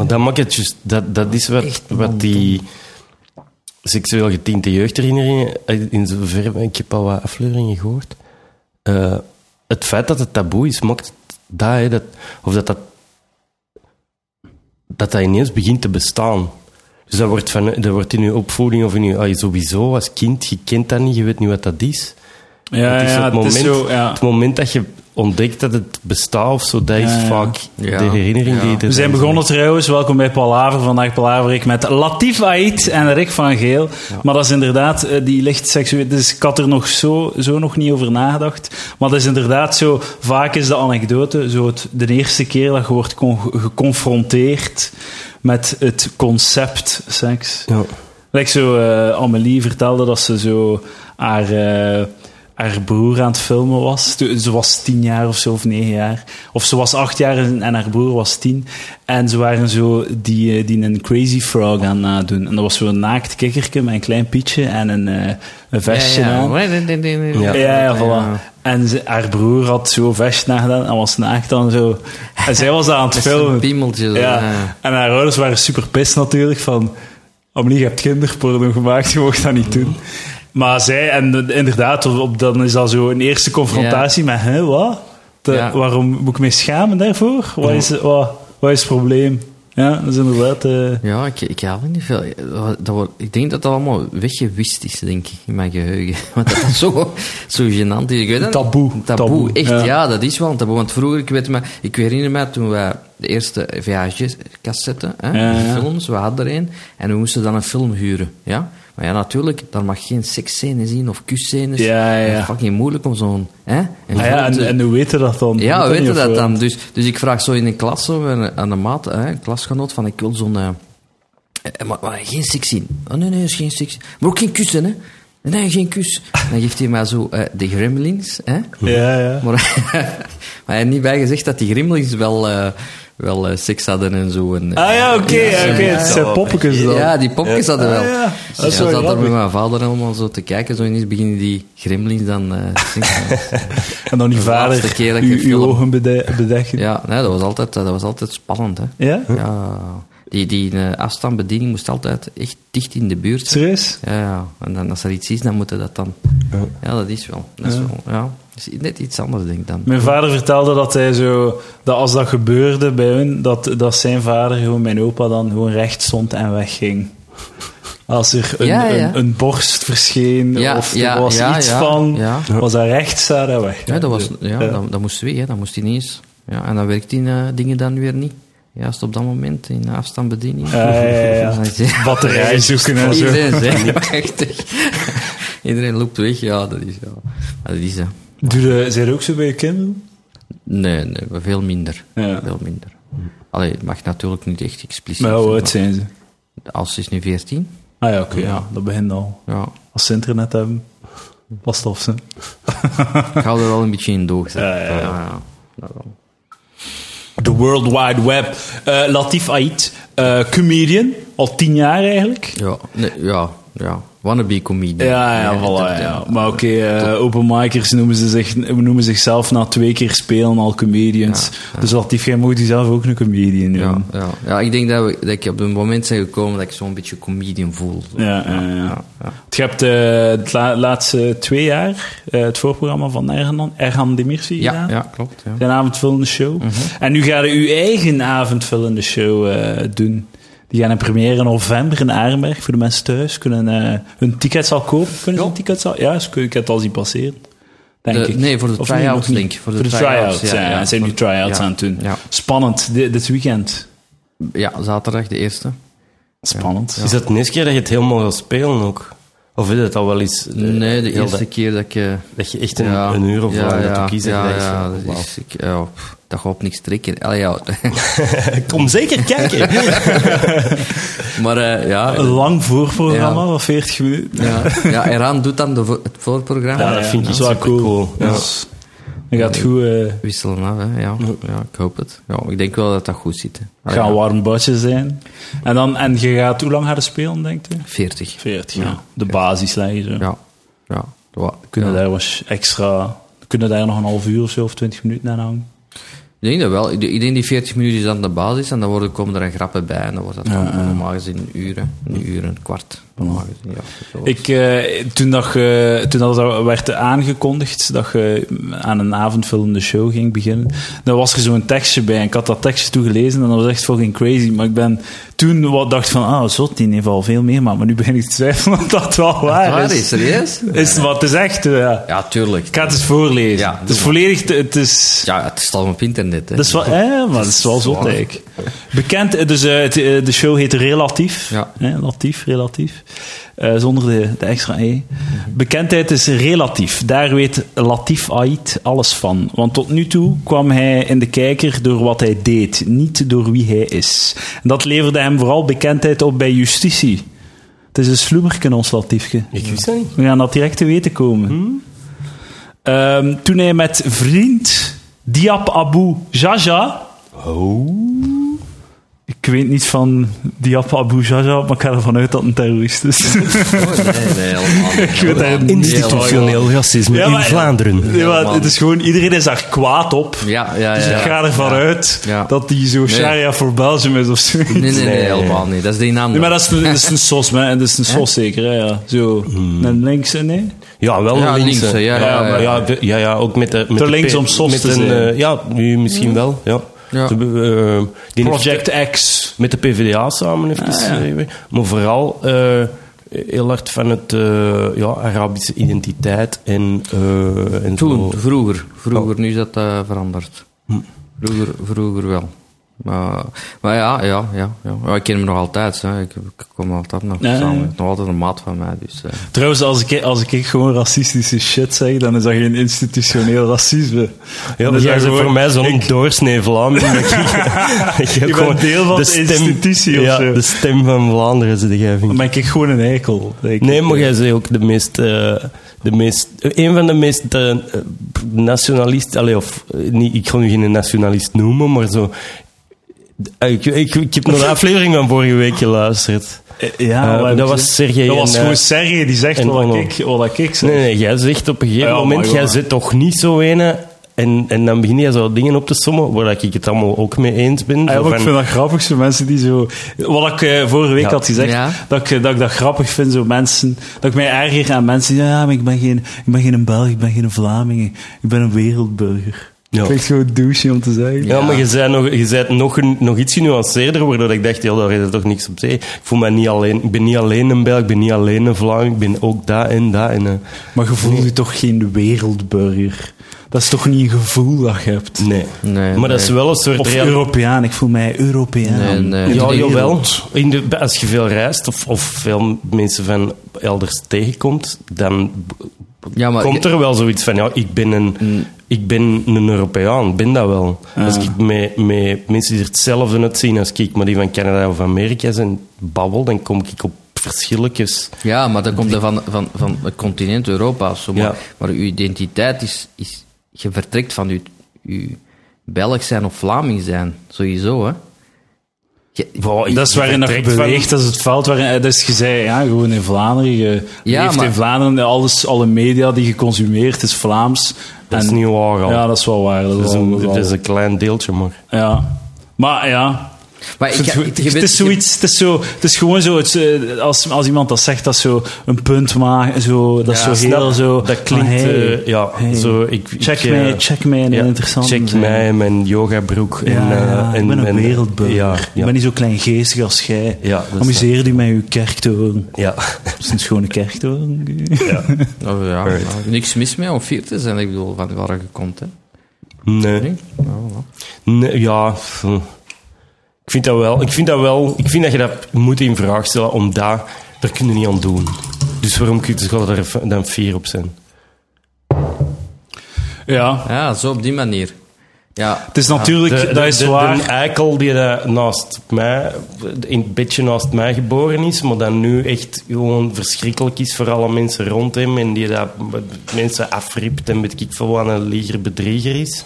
Maar dat maakt het juist... Dat, dat is wat, wat die seksueel getinte jeugdherinneringen... eh, In zoverre... Ik heb al wat afleveringen gehoord. Eh, het feit dat het taboe is, maakt dat, hè, dat... Of dat dat... Dat dat ineens begint te bestaan. Dus dat wordt, van, dat wordt in je opvoeding of in je... ah, sowieso, als kind, je kent dat niet, je weet niet wat dat is. Ja, het is ja, het, het moment, is zo, ja. het moment dat je ontdekt dat het bestaat of zo, dat is Ja, vaak Ja. de herinnering Ja. die je We zijn begonnen trouwens, welkom bij Palaver. Vandaag Palaver ik met Latif Ait en Rick van Geel. Maar dat is inderdaad, eh, die licht seksueel... Dus ik had er nog zo, zo nog niet over nagedacht. Maar dat is inderdaad zo, vaak is de anekdote zo het, de eerste keer dat je wordt con- geconfronteerd met het concept seks. Ja. Like zo, eh, Amelie vertelde dat ze zo haar, eh, haar broer aan het filmen was. Ze was tien jaar of zo, of negen jaar. Of ze was acht jaar en haar broer was tien. En ze waren zo die, eh, die een Crazy Frog aan nadoen. En dat was zo'n naakt kikkerke met een klein pietje en een, eh, een vestje aan. Ja. Ja, ja, voilà. En ze- haar broer had zo'n vestje nagedaan en was naakt dan zo. En zij was aan het filmen. piemeltje. Ja. ja. En haar ouders waren super pist natuurlijk van... Amelie, je hebt kinderporno gemaakt, je mocht dat niet doen. Maar zij, en de- inderdaad, op, dan is dat zo een eerste confrontatie met... Hè, wat? De- Ja. Waarom moet ik mij schamen daarvoor? Wat is, wat, wat is het probleem? Ja, dat is inderdaad... eh, Ja, ik, ik haal het niet veel. Dat wordt, ik denk dat dat allemaal weggewist is, denk ik, in mijn geheugen. Want dat is zo, zo gênant. is. Ik weet het, Taboe. Taboe, Taboe, echt. ja. Ja. dat is wel een taboe. Want vroeger, ik weet me, ik herinner me toen we de eerste VHS-cassette, hè, Ja, ja. films, we hadden er een. En we moesten dan een film huren, ja. Maar ja, natuurlijk, daar mag geen seksscènes in of kusscènes. Ja, ja. Dat is fucking moeilijk om zo'n... Hè, een ah ja, en, en hoe weten dat dan? ja, niet weten dat dan. Dus, dus ik vraag zo in een klas zo, aan aan een maat, hè, een klasgenoot, van ik wil zo'n... eh, eh, maar, maar geen seks zien. Oh nee, nee, is geen seks. Maar ook geen kussen, hè. Nee, geen kus. Dan geeft hij mij zo eh, de gremlins, hè. Ja, ja. Maar, maar hij heeft niet bij gezegd dat die gremlins wel, eh, wel eh, seks hadden en zo. En, Ah ja, oké, ja, oké. Het zijn poppetjes dan. Ja, die popjes hadden wel. Ah, ja. Dus Dat is ja, wel zat daar met mijn vader allemaal zo te kijken. Zo ineens beginnen die gremlins dan eh seks En dan die De vader keer dat uw, uw film- ogen bede- bedekken. Ja, nee, dat, was altijd, dat was altijd spannend. Hè. Ja? Ja, die, die eh, afstandsbediening moest altijd echt dicht in de buurt zijn. Serieus? Ja, ja. En dan, als er iets is, dan moeten dat dan... Ja, dat is wel. Dat is Ja. wel ja. Dat is net iets anders, denk ik dan. Mijn vader vertelde dat hij zo, dat als dat gebeurde bij hun, dat, dat zijn vader, gewoon mijn opa, dan gewoon recht stond en wegging. Als er een, Ja, ja. Een, een borst verscheen Ja, of er ja, was ja, iets ja, van, ja. was dat recht staan en weg. Ja, dat, was, ja, Ja. Dat, dat moest weg, hè. dat moest ineens. Ja, en dan werkt die eh, dingen dan weer niet. Juist op dat moment, in afstandsbediening. Ja, ja, ja, ja. Batterijen zoeken en zo. Iedereen. Iedereen loopt weg, ja, dat is... Ja. Maar dat is je, zijn er ook zo bij je kinderen? Nee, nee, veel minder. Ja. Veel minder. Allee, het mag natuurlijk niet echt expliciet Maar hoe zijn, oud zijn ze? Als ze is nu 14. Ah ja, oké, ja, dat begint al. Ja. Als ze internet hebben, past op ze. Ik hou er wel een beetje in doog. zeg. Ja, ja, ja. ja. The World Wide Web. Eh, Latif Ait, eh, comedian, al tien jaar eigenlijk. Ja, nee, ja, ja. Wannabe comedian. Ja, ja, voilà, ja. Maar oké, eh, openmikers noemen, ze zich, noemen zichzelf na twee keer spelen al comedians. Dus Latif, jij moet jezelf ook een comedian Ja, noemen. ja. ja, ik denk dat, we, dat ik op een moment ben gekomen dat ik zo'n beetje comedian voel. Zo. Ja, ja, ja. Je hebt eh, de la- laatste twee jaar eh, het voorprogramma van Erhan, Erhan Demirci Ja, gedaan. ja, klopt. Ja. Zijn avondvullende show. Mhm. En nu ga je uw eigen avondvullende show eh, doen. Die gaan in première in november in Arenberg. Voor de mensen thuis kunnen eh, hun tickets al kopen. Kunnen ze hun tickets al? Ja, ze kunnen het al zien passeren. Denk De- ik. nee, voor de ik. Voor de Voor de try-outs, ja, ja. ja. Ze zijn nu try-outs ja, aan het doen. ja. Spannend, dit, dit weekend. ja, zaterdag de eerste. Spannend. Is dat de eerste keer dat je het helemaal gaat spelen ook? Of is het al wel eens... eh, Nee, de eerste dat- keer dat ik... eh, Dat je echt een, ja, een uur of ja, dat kiezen. Ja, dat is ja, dat, is, ik, ja, pff, dat gaat op niks trekken. Allee, ja. Kom zeker kijken. maar eh, ja, Een lang voorprogramma Ja. van 40 minuten. ja, ja, Eraan doet dan de, vo- het voorprogramma. Ja, dat vind ik wel supercool. cool. Ja. Dus, gaat het goed... eh Wisselen af, hè. Ja, ja, ik hoop het. Ja, ik denk wel dat dat goed zit. Het gaat een warm badje zijn. En, dan, en je gaat, hoe lang gaat het spelen, denk je? 40. 40, ja. Ja. De basis leggen zo. Ja, ja. ja. Kunnen ja. daar was extra... Kunnen daar nog een half uur of zo, of 20 minuten aan hangen? Ik denk dat wel. Ik denk die 40 minuten is dan de basis en dan worden, komen er grappen bij en dan wordt dat Ja, dan normaal gezien hè. een uur, een kwart. Normaal gezien, ja. Ik, eh, toen dat, je- toen dat er werd aangekondigd dat je aan een avondvullende show ging beginnen, dan was er zo'n tekstje bij. En ik had dat tekstje toegelezen en dat was echt fucking crazy. Maar ik ben toen wat dacht van, ah, zot, die heeft al veel meer, maar nu begin ik te twijfelen of dat wel waar, Waar is, is. serieus? Is het wat het is echt, eh, ja. Ja, tuurlijk. Ik ga het eens voorlezen. Ja, het is maar. volledig, het is... Ja, het staat op internet, hè. Dat is wel, eh, maar dat is wel zot eigenlijk. Bekend, eh, dus eh, het, de show heet Relatief. Ja. Hè, Latief, relatief. Eh, zonder de, de extra E. Bekendheid is relatief. Daar weet Latif Ait alles van. Want tot nu toe kwam hij in de kijker door wat hij deed, niet door wie hij is. En dat leverde hem vooral bekendheid op bij justitie. Het is een sloemerken, ons Latiefje. Ik wist dat niet. We gaan dat direct te weten komen. Ehm, toen hij met vriend Diab Abu Jaja. Ik weet niet van Diab Abu Jaja, maar ik ga ervan uit dat het een terrorist is. Oh, nee, nee. Ik weet niet Institutioneel racisme Ja, in Vlaanderen. Nee, maar man. het is gewoon, iedereen is daar kwaad op. Ja, ja, ja. Dus ik ga ervan ja. uit Ja. dat die zo sharia voor Belgium is of zo. Nee, nee, nee, Nee. helemaal niet. Dat is die naam. Nee, maar dat is een, dat is een sos, hè. Dat is een sos zeker, hè. Ja. Zo, een linkse, nee? Ja, wel Ja, links. links, hè. hè, ja, ja, maar ja. ja, ja, ja, ook met de... Met Te de links om sos met te een, zijn. eh, ja, nu misschien wel, ja. Ja. Eh, heeft Project X. met de PvdA samen heeft Ah, ja. geschreven. Maar vooral eh, heel hard van het eh, ja, Arabische identiteit en, eh en Toen, zo. vroeger. Vroeger, nu is dat eh, veranderd. Vroeger, vroeger wel. Maar, maar ja, ja, ja, ja. Ik ken hem nog altijd. Hè. Ik, ik kom altijd nog samen. Het is nog altijd een maat van mij. Dus, eh. Trouwens, als ik, als ik gewoon racistische shit zeg, dan is dat geen institutioneel racisme. Ja, Dan maar is jij dat bent gewoon- voor mij zo'n doorsnee Vlaming. dat ik- ik heb gewoon deel van de institutie of ja, zo. de stem van Vlaanderen, zeg jij, vind ik. Ben ik gewoon een eikel. ik. Nee, maar jij bent ook de meest... eh, de meest een van de meest eh, nationalisten... Of, eh, niet, ik ga nu geen nationalist noemen, maar zo... Eh, Ik, ik, ik heb naar de aflevering van vorige week geluisterd. Eh, Ja, Eh, dat je was? Sergej Dat en, was gewoon Sergej die zegt en wat ik, wat ik zeg. Nee, nee, jij zegt op een gegeven Ja, moment... Jij zit toch niet zo ene... En, en dan begin je zo dingen op te sommen waar ik het allemaal ook mee eens ben. Ah, ja, maar ik van- vind dat grappig, zo mensen die zo... Wat ik eh, vorige week Ja. had gezegd, Ja. dat, ik, dat ik dat grappig vind, zo mensen... Dat ik mij erger aan mensen die zeggen, ja, maar ik ben geen, ik ben geen Belg, ik ben geen Vlaming, ik ben een wereldburger. Ja. Ik vind het gewoon douche om te zeggen. Ja, maar je zei, nog, je zei het nog, nog iets genuanceerder, waardoor ik dacht, ja, daar is er toch niks op zeggen. Ik voel me niet alleen, ik ben niet alleen een Belg, ik ben niet alleen een Vlaming, ik ben ook dat en dat. En, eh, Maar je voelt je toch geen wereldburger? Dat is toch niet een gevoel dat je hebt? nee. Nee, maar dat is wel een soort... Of real- Europeaan, ik voel mij Europeaan. Nee, Ja, jawel. In de, als je veel reist of, of veel mensen van elders tegenkomt, dan Ja, maar komt er wel zoiets van, ja, ik ben een, ik ben een Europeaan, ben dat wel. Als ik met, met mensen die er hetzelfde uitzien als ik, maar die van Canada of Amerika zijn, babbel, dan kom ik op verschilletjes. Ja, maar dat komt er van, van, van het continent Europa. Zo, maar, Ja. maar uw identiteit is, is... Je vertrekt van uw, uw Belg zijn of Vlaming zijn. Sowieso, hè. Je- Dat is waarin dat je beweegt, dat is het veld waarin... eh, Dus je zei, ja, gewoon in Vlaanderen. Je Ja, leeft maar- in Vlaanderen, alles, alle media die je consumeert is Vlaams. Dat is En- niet waar al. Ja, dat is wel waar. Dat dat, is is wel- een, dat is is een klein deeltje, maar... Ja. Maar ja... Maar Ik ik, vind ik, het, is zoiets, het is, zo, het is gewoon zo, het, eh, als, als iemand dat zegt, dat is zo een punt maken, zo, dat is Ja, zo snap. heel zo... Dat klinkt, van, hey, eh, ja, hey, zo... Ik, check, ik, mij, eh, check mij in ja, interessante Check mij, mijn yogabroek. Ja, en, eh, ja, en, ik ben een en- wereldburger. Ja, Ik ben niet zo kleingeestig als jij. Amuseer u met uw kerktoren. ja. Dat is een schone kerktoren. ja. Oh, ja, Right. nou, niks mis mee om vier te zijn. Ik bedoel, van waar je komt, hè. Nee. Nee? Nee. Ja. hm. Ik vind dat wel. Ik vind dat wel. Ik vind dat je dat moet in vraag stellen, omdat daar kun je niet aan doen. Dus waarom kun je er dan vier op zijn? Ja. Ja, zo op die manier. Ja, Het is natuurlijk, De, dat de- is de- waar. de eikel die daar naast mij, in het bedje naast mij geboren is, maar dan nu echt gewoon verschrikkelijk is voor alle mensen rond hem en die dat mensen afript en weet ik veel wat een bedrieger is.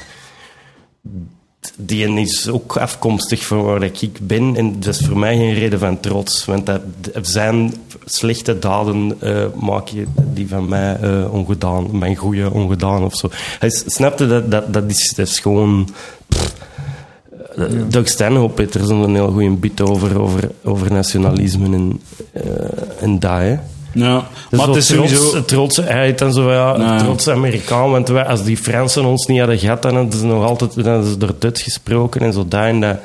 Die is ook afkomstig van waar ik ben en dat is voor mij geen reden van trots, want dat zijn slechte daden eh maken die van mij eh, ongedaan, mijn goede ongedaan of zo. Hij snapte dat, dat, dat, is, dat is gewoon... Uh, Doug Stanhope heeft er zo'n heel goede bit over, over, over nationalisme en, uh, en dat. Ja, Dus maar het is trots, sowieso... hij heet dan zo, ja, trots Amerikaan. Want wij, als die Fransen ons niet hadden gehad, dan hadden ze nog altijd dan hadden ze door Duits gesproken en zo. En dat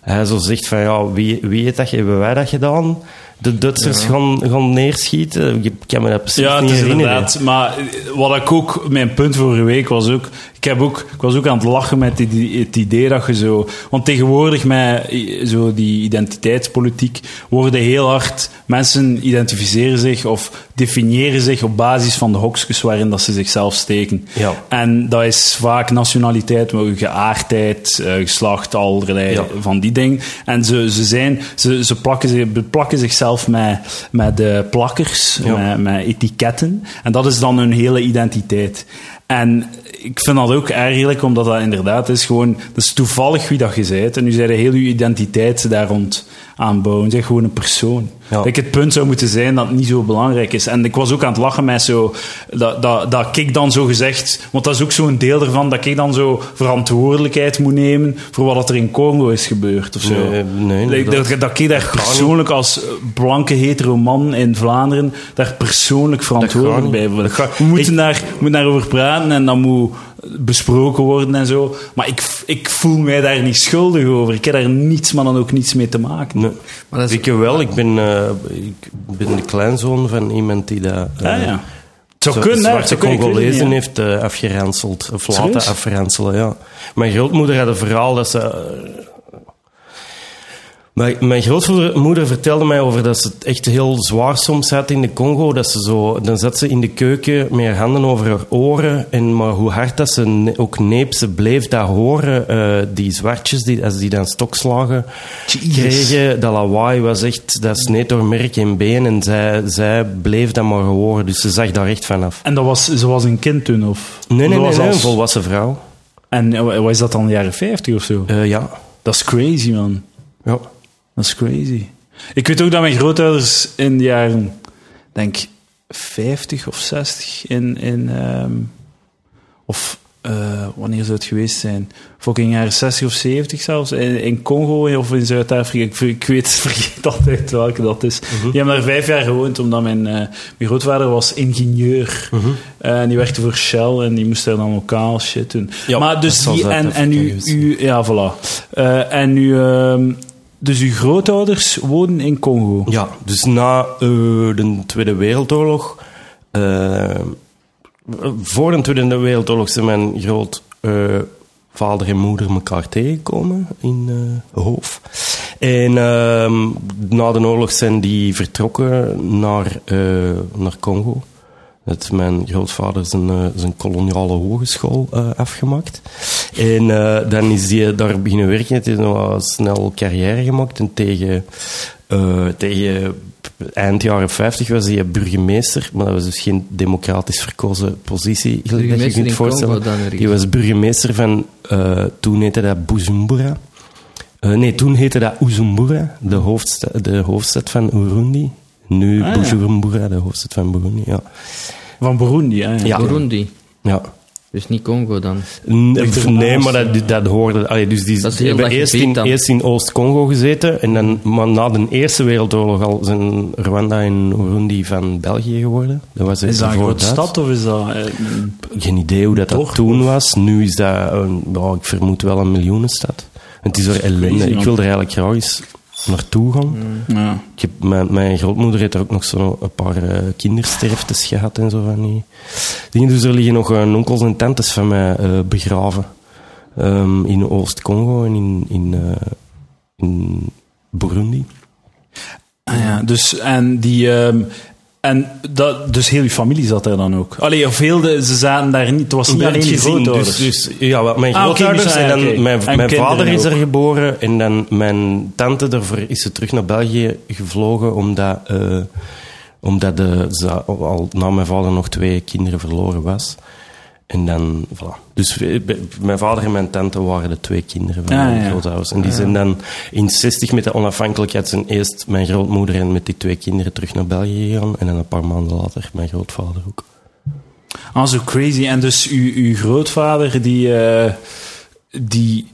hij zo zegt van, ja, wie, wie heeft dat, hebben wij dat gedaan? De Duitsers gaan, gaan neerschieten? Ik kan me dat precies Ja, niet is herinneren. inderdaad. Maar eh, wat ik ook, mijn punt vorige week was ook, ik, heb ook, ik was ook aan het lachen met het idee, het idee dat je zo, want tegenwoordig met eh, zo die identiteitspolitiek worden heel hard, mensen identificeren zich of definiëren zich op basis van de hokjes waarin dat ze zichzelf steken. Ja. En dat is vaak nationaliteit, maar ook geaardheid, eh, geslacht, allerlei Ja. van die dingen. En ze, ze, zijn, ze, ze plakken, zich, beplakken zichzelf met, met de plakkers, Ja. met, met etiketten. En dat is dan hun hele identiteit. En ik vind dat ook eigenlijk, omdat dat inderdaad is gewoon... Dat is toevallig wie dat je bent. En nu zijn heel je identiteit daar rond aanbouwen. Zeg gewoon een persoon. Ja. Like, het punt zou moeten zijn dat het niet zo belangrijk is. En ik was ook aan het lachen met zo... Dat, dat, dat ik dan zo gezegd... Want dat is ook zo'n deel ervan, dat ik dan zo verantwoordelijkheid moet nemen voor wat er in Congo is gebeurd of zo. Nee, nee, dat, dat ik daar persoonlijk als blanke hetero man in Vlaanderen daar persoonlijk verantwoordelijk bij gaat- We moeten ik- daar, moeten daarover praten en dat moet besproken worden en zo. Maar ik, ik voel mij daar niet schuldig over. Ik heb daar niets, maar dan ook niets mee te maken. Nee. Maar dat is- Ik wel, ik ben, eh, ik ben de kleinzoon van iemand die dat... eh, Ja, ja. Zo- kunnen, zwarte Congolezen heeft eh, afgeranseld. Of laten afranselen, ja. Mijn grootmoeder had een verhaal dat ze... eh, mijn, grootmoeder vertelde mij over dat ze het echt heel zwaar soms had in de Congo. Dat ze zo, dan zat ze in de keuken met haar handen over haar oren. En maar hoe hard dat ze ne- ook neep, ze bleef dat horen. eh, die zwartjes, die, als die dan stokslagen kregen, dat lawaai was echt... Dat sneed door merk en been. En zij, zij bleef dat maar horen. Dus ze zag daar echt vanaf. En dat was, ze was een kind toen, of? Nee, nee, Dat nee, was nee, een volwassen vrouw. En eh, wat is dat dan, de jaren 50 of zo? Eh, ja. Dat is crazy, man. ja. Dat is crazy. Ik weet ook dat mijn grootouders in de jaren, denk 50 of 60 in, in ehm, of eh, wanneer zou het geweest zijn? Fucking jaren 60 of 70 zelfs, in, in Congo of in Zuid-Afrika. Ik, ik weet, vergeet altijd welke dat is. Die hebben daar vijf jaar gewoond, omdat mijn, eh, mijn grootvader was ingenieur. Eh, en die werkte voor Shell en die moest daar dan lokaal shit doen. Ja, maar dus die, en, en Zuid-Afrika u, ja, voilà. En u, ehm, dus uw grootouders wonen in Congo. Ja, dus na eh, de Tweede Wereldoorlog... eh, voor de Tweede Wereldoorlog zijn mijn grootvader en moeder elkaar tegengekomen in eh Hoof. En ehm, na de oorlog zijn die vertrokken naar, eh, naar Congo. Het mijn grootvader zijn, eh, zijn koloniale hogeschool eh, afgemaakt. En eh, dan is hij daar beginnen werken. Hij heeft nog snel carrière gemaakt. En tegen, eh, tegen eind jaren 50 was hij burgemeester. Maar dat was dus geen democratisch verkozen positie. gelijk dat je Burgemeester kunt voorstellen. Die was burgemeester van, eh, toen heette dat Bujumbura. Eh, nee, toen heette dat Uzumbura, de hoofdstad, de hoofdstad van Burundi. Nu Ah. Bujumbura, de hoofdstad van Burundi, ja. Van Burundi, hè? Ja. Burundi. ja. Dus niet Congo dan. Nee, maar dat, dat hoorde... Allee, dus die Dat hebben eerst in, dan. eerst in Oost-Congo gezeten. En dan, maar na de Eerste Wereldoorlog al zijn Rwanda en Burundi van België geworden. Dat was Is dat een grote stad of is dat... eh, een- Geen idee hoe dat, toen was. Nu is dat, een, ja, ik vermoed wel een miljoenenstad. Het is er ellende. Ik wil er eigenlijk graag eens naartoe gaan. ja. Ik heb, mijn, mijn grootmoeder heeft er ook nog zo een paar eh, kindersterftes gehad en zo van die dingen. Dus er liggen nog eh, onkels en tantes van mij eh, begraven. Ehm, in Oost-Congo en in, in, in Burundi. Ah, ja, dus en die... ehm, en dat, dus heel uw familie zat daar dan ook? Allee, of heel de, ze zaten daar niet... Het was niet alleen je grootouders. Dus, dus, ja, wel, mijn Ah, oké, grootouders dus, ah, en dan mijn, En mijn kinderen vader is er ook. geboren en dan mijn tante, daarvoor is ze terug naar België gevlogen omdat, eh, omdat de, ze al na mijn vader nog twee kinderen verloren was. En dan, voilà. Dus mijn vader en mijn tante waren de twee kinderen van Ah, mijn ja. grootouders. En die zijn dan in 60 met de onafhankelijkheid zijn eerst mijn grootmoeder en met die twee kinderen terug naar België gegaan. En dan een paar maanden later mijn grootvader ook. Ah, zo crazy. En dus uw, uw grootvader, die, eh, die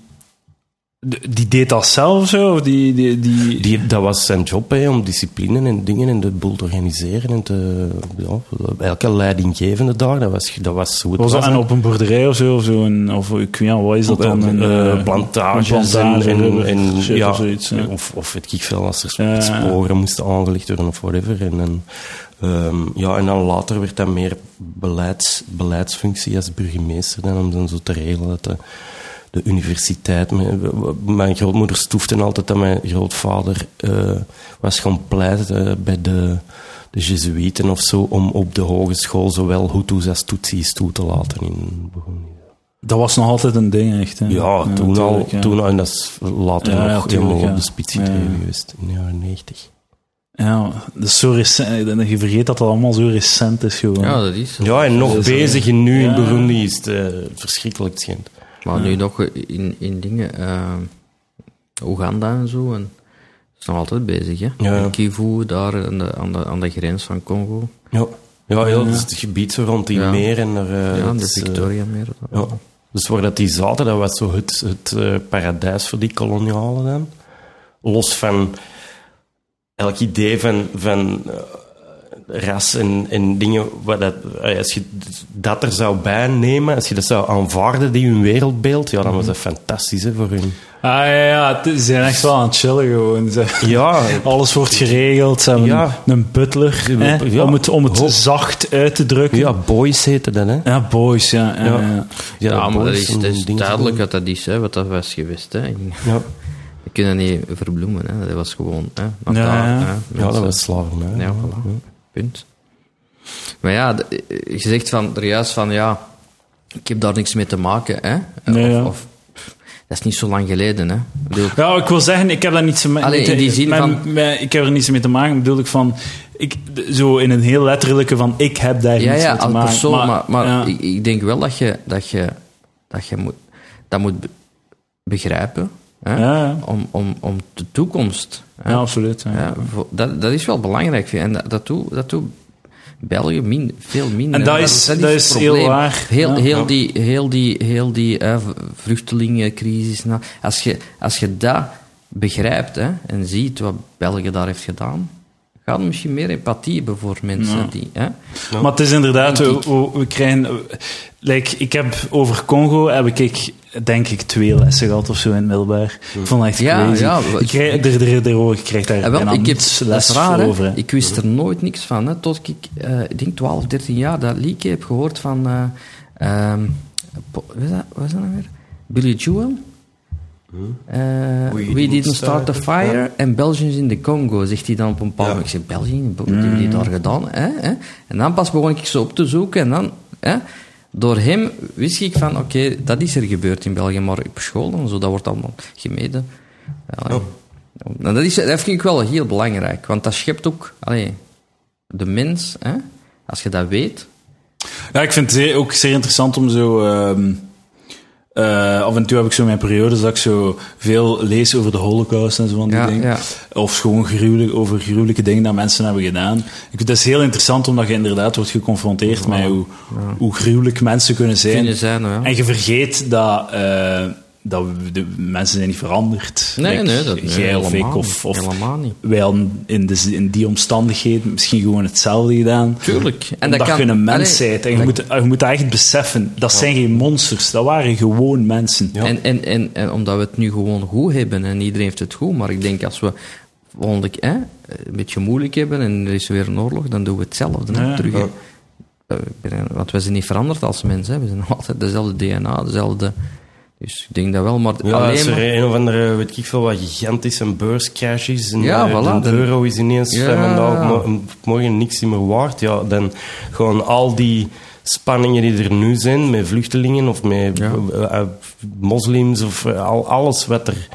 Die deed dat zelf zo? Of die, die, die, Die, dat was zijn job, hè, om discipline en dingen en de boel te organiseren. En te, ja, elke leidinggevende daar, dat was, dat was hoe het was was. dat en op een boerderij of zo? Of, zo een, of ik weet niet, wat is dat dan? Een, Eh, eh, plantages een plantage, en, en, rubber en- shit ja, of zoiets. ja. of, of weet ik veel, als er sporen moesten aangelegd worden of whatever. En, en, ehm, ja, en dan later werd dat meer beleids, beleidsfunctie als burgemeester dan om dan zo te regelen dat de, de universiteit... Mijn, mijn grootmoeder stoefde altijd dat mijn grootvader eh, was gaan pleiten eh, bij de, de Jezuïeten of zo om op de hogeschool zowel Hutus als Tutsis toe te laten in Burundi. Dat was nog altijd een ding, echt. Hè? Ja, toen al. ja. Toen al, en dat is later Ja, nog helemaal ja. op de spits geweest, in de jaren 90. Ja, is zo recent. en Je vergeet dat dat allemaal zo recent is, gewoon. Ja, dat is zo. Ja, en nog bezig en nu ja. in Burundi is het eh, verschrikkelijk schijnt. Maar nu nog in, in dingen, eh, Oeganda en zo, en is nog altijd bezig, hè? Ja. In Kivu, daar aan de, aan, de, aan de grens van Congo. Ja, ja, heel, dat is het gebied zo rond die Ja. meer en er, eh, ja, de eh, Victoria meer. ja. Dus waar dat die zaten, dat was zo het, het paradijs voor die kolonialen dan. Los van elk idee van, van ras en, en dingen, wat dat, als je dat er zou bijnemen, als je dat zou aanvaarden, die hun wereldbeeld, ja, dan was dat fantastisch hè, voor hun. Ah ja, ja, ze zijn echt wel aan het chillen gewoon. Ze- Ja, Alles wordt geregeld. Ze hebben Ja. een butler, hè, Ja. om het, om het Hoop. zacht uit te drukken. ja boys heette dat, hè? Ja, boys, ja. ja, Ja. ja. Ja, maar dat is, dat is duidelijk dat dat is, hè, wat dat was geweest. Hè. Ja, We kunnen niet verbloemen, hè. dat was gewoon... Hè, Ja, elkaar, ja. hè, ja mensen. dat was slavernij. Ja, voilà. Punt. Maar ja, je zegt van, er juist van, ja, ik heb daar niks mee te maken, hè. Nee, of, ja. of- dat is niet zo lang geleden, hè. Bedoel, Ja, ik wil zeggen, ik heb daar niets mee, Allee, in die zin van- ik heb er niets mee te maken, bedoel ik van... Ik, zo in een heel letterlijke van, ik heb daar ja, niets ja, mee te maken. persoon, maar, maar, ja. ik, ik denk wel dat je dat, je, dat, je moet, dat moet be- begrijpen, hè. Ja. Om, om, om de toekomst. hè. Ja, absoluut. Ja. Voor- dat, dat is wel belangrijk. vind. En dat, dat doet dat doet België min, veel minder. En dat is- dat is heel waar. Heel, Ja. heel die, heel die, heel die v- vluchtelingencrisis. nou, als, je, als je dat begrijpt hè, en ziet wat België daar heeft gedaan, gaat misschien meer empathie hebben voor mensen Ja. die... Hè, Maar het is inderdaad, we, we, krijgen... Like, ik heb over Congo, heb ik denk ik twee lessen gehad of zo in het middelbaar. Ik vond het echt Ja, crazy. ja, ik krijg, er, er, er, ik krijg daar Ah, wel, ik heb, les raar, voor over. hè. Ik wist er nooit niks van, hè, tot ik, eh, ik denk 12, 13 jaar, dat liedje heb gehoord van... wat is dat, wat is dat nou weer? Billy Joel? Eh, we, didn't start the fire and Belgians in the Congo, zegt hij dan op een bepaald Ja. moment. Ik zeg, België, wat hebben die daar gedaan? Hè? Hè? En dan pas begon ik zo op te zoeken en dan... Hè? Door hem wist ik van, oké, dat is er gebeurd in België, maar op school en zo, dat wordt allemaal gemeden. Ja, Oh. nou, dat, is, dat vind ik wel heel belangrijk, want dat schept ook allee, de mens, hè? als je dat weet. Ja, ik vind het ook zeer interessant om zo... ehm, eh, af en toe heb ik zo mijn periodes dat ik zo veel lees over de holocaust en zo van die Ja, dingen. ja. Of gewoon gruwelijk, over gruwelijke dingen dat mensen hebben gedaan. Ik vind het heel interessant omdat je inderdaad wordt geconfronteerd met hoe, hoe gruwelijk mensen kunnen zijn. Zijn. En je vergeet dat, eh, dat we- de mensen zijn niet veranderd. Nee, Like, nee, dat nee, of ik helemaal of, niet. of helemaal niet. wij hadden in, de, in die omstandigheden misschien gewoon hetzelfde gedaan. Tuurlijk. En Omdat dat kan, je een mens allee, bent. En je dat- moet, je moet dat echt beseffen. Dat zijn geen monsters. Dat waren gewoon mensen. Ja. En, en, en, en omdat we het nu gewoon goed hebben en iedereen heeft het goed, maar ik denk als we volgende keer, hè, een beetje moeilijk hebben en er is weer een oorlog, dan doen we hetzelfde. Ja. terug. Eh, Want we zijn niet veranderd als mensen, hè. we zijn nog altijd dezelfde DNA, dezelfde. Dus ik denk dat wel, maar Ja, alleen als er maar- een of andere, weet ik veel, wat gigantische beurscrash is en Ja, eh, voilà, de euro is ineens Ja. vandaag morgen niks meer waard, ja, dan gewoon al die spanningen die er nu zijn met vluchtelingen of met Ja. eh, eh, moslims of al, alles wat er...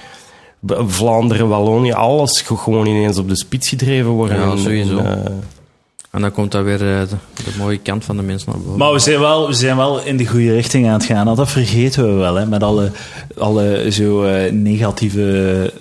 Vlaanderen, Wallonië, alles gewoon ineens op de spits gedreven worden. Ja, sowieso. en, eh, En dan komt dat weer eh, de, de mooie kant van de mens naar boven. Maar we zijn, wel, we zijn wel in de goede richting aan het gaan. Nou, Dat vergeten we wel, hè, met alle, alle zo eh, negatieve...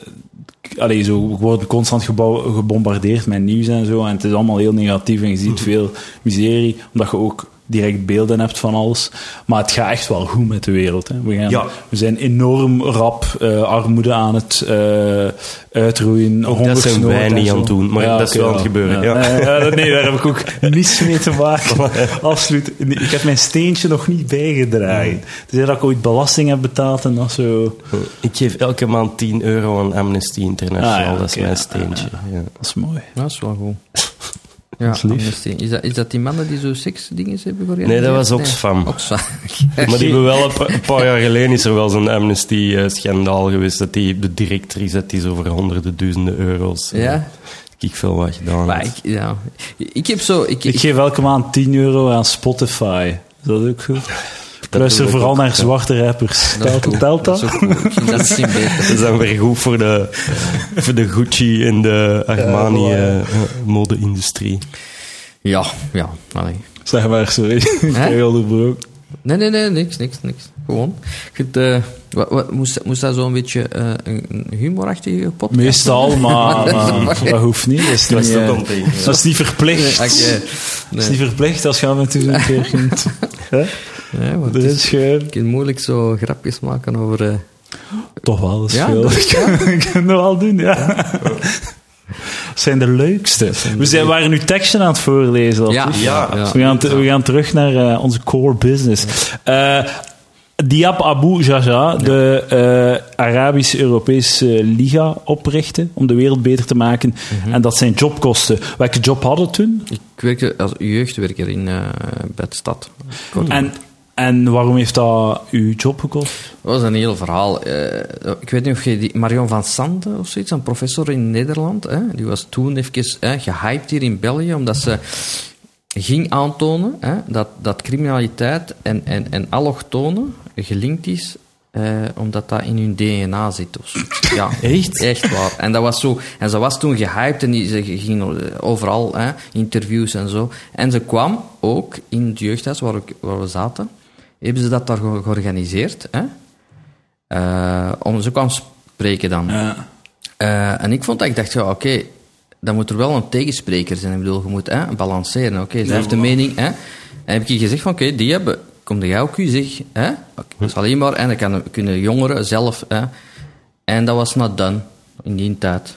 Allee, zo, we worden constant gebombardeerd met nieuws en zo. En het is allemaal heel negatief en je ziet veel miserie. Omdat je ook direct beelden hebt van alles. Maar het gaat echt wel goed met de wereld. Hè. We, gaan, Ja. we zijn enorm rap eh, armoede aan het eh, uitroeien. dat zijn wij niet aan het doen, maar dat is wel aan het gebeuren, ja. Eh, nee, daar heb ik ook niets mee te maken. Absoluut. Ik heb mijn steentje nog niet bijgedragen. Dus dat ik ooit belasting heb betaald en dat zo... Ik geef elke maand 10 euro aan Amnesty International. Ah, ja, dat is mijn ja, steentje. Ja. Dat is mooi. Dat is wel goed. Ja, is lief. Amnesty. Is dat, is dat die mannen die zo seksdingen hebben georganiseerd? Nee, dat was Oxfam. Oxfam. Maar die hebben wel een pa- een paar jaar geleden is er wel zo'n Amnesty-schandaal geweest. Dat die, de directrice dat die zo voor honderden duizenden euro's. eh, Ja? Ik veel wat gedaan. Maar ik, ja. ik heb zo... Ik, Ik geef elke maand 10 euro aan Spotify. Is dat ook goed? Ik luister vooral ook, naar zwarte rappers. dat Telt, telt dat? is dat beter. Dat is dan weer goed voor de, voor de Gucci en de Armani Ja, eh, eh, mode-industrie. Ja, ja. Allee. Zeg maar, sorry. Ik heb je onderbroken. Nee, nee, nee, niks, niks, niks. Gewoon. Goed, eh, wat, wat, moest, moest dat zo'n beetje eh, een, een humorachtige podcast Meestal, maar, maar dat hoeft niet. Dat is Dat niet, dat is niet verplicht. Oké. Dat is niet verplicht als je af en toe een keer kunt hè, Nee, is, je kunt moeilijk zo grapjes maken over... eh, Toch wel, dat is Ja, dat is- Ik kan het wel doen, ja. Dat zijn de leukste. We zijn, waren nu teksten aan het voorlezen. ja, Ja, We gaan, te- we gaan terug naar eh, onze core business. Eh Diab Abu Jaja, de eh, Arabisch-Europese Liga oprichten om de wereld beter te maken. En dat zijn jobkosten. Welke job hadden toen? Ik werkte als jeugdwerker in uh, bij de stad. Kort. En, en waarom heeft dat uw job gekost? Dat was een heel verhaal. Uh, ik weet niet of je die Marion van Santen of zoiets, een professor in Nederland, hè, die was toen even hè, gehyped hier in België, omdat ze ging aantonen hè, dat, dat criminaliteit en, en, en allochtonen gelinkt is uh, omdat dat in hun DNA zit. Of zo. Ja, echt? Echt waar. En, dat was zo, en ze was toen gehyped en die, ze ging overal hè, interviews en zo. En ze kwam ook in het jeugdhuis waar, ik, waar we zaten. Hebben ze dat daar georganiseerd. Hè? Uh, om, ze kwam spreken dan. Ja. Uh, en ik vond dat ik dacht, ja, oké, okay, dan moet er wel een tegenspreker zijn. Ik bedoel, je moet hè, balanceren. Oké, okay, zij heeft een mening. Hè? En heb ik gezegd van, oké, okay, die hebben... Kom jij ook u zeg, hè? Dat is alleen maar... En dan kan, kunnen jongeren zelf... Hè? En dat was not done in die tijd.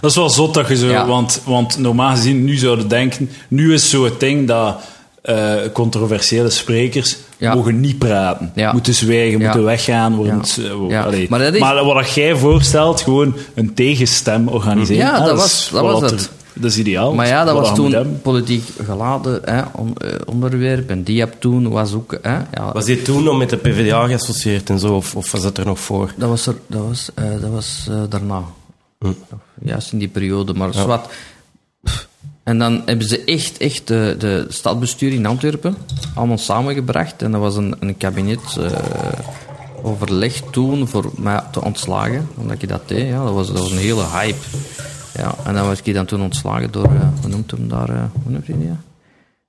Dat is wel zot dat je zo... Ja. Want, want normaal gezien, nu zouden denken... Nu is zo het ding dat... Uh, controversiële sprekers ja. mogen niet praten. Ja. Moeten zwijgen, Ja. moeten weggaan. Worden, Ja. allee. Maar dat is- maar wat jij voorstelt, gewoon een tegenstem organiseren. Ja, ah, dat is was- dat was er- het. Dat is ideaal. Maar ja, dat was toen politiek geladen hè, on- eh, onderwerp. En die heb toen was ook... Hè, ja, Was dit toen nog met de PvdA geassocieerd en zo? Of, of was dat er nog voor? Dat was, er, dat was, eh, dat was eh, daarna. Hm. Juist in die periode, maar. En dan hebben ze echt, echt de, de stadbestuur in Antwerpen allemaal samengebracht. En dat was een, een kabinet eh, overleg toen voor mij te ontslagen, omdat ik dat deed. Ja, dat, was, dat was een hele hype. Ja, en dan was ik dan toen ontslagen door, eh, hoe noemt hem daar, eh, hoe noemt hij die? ja?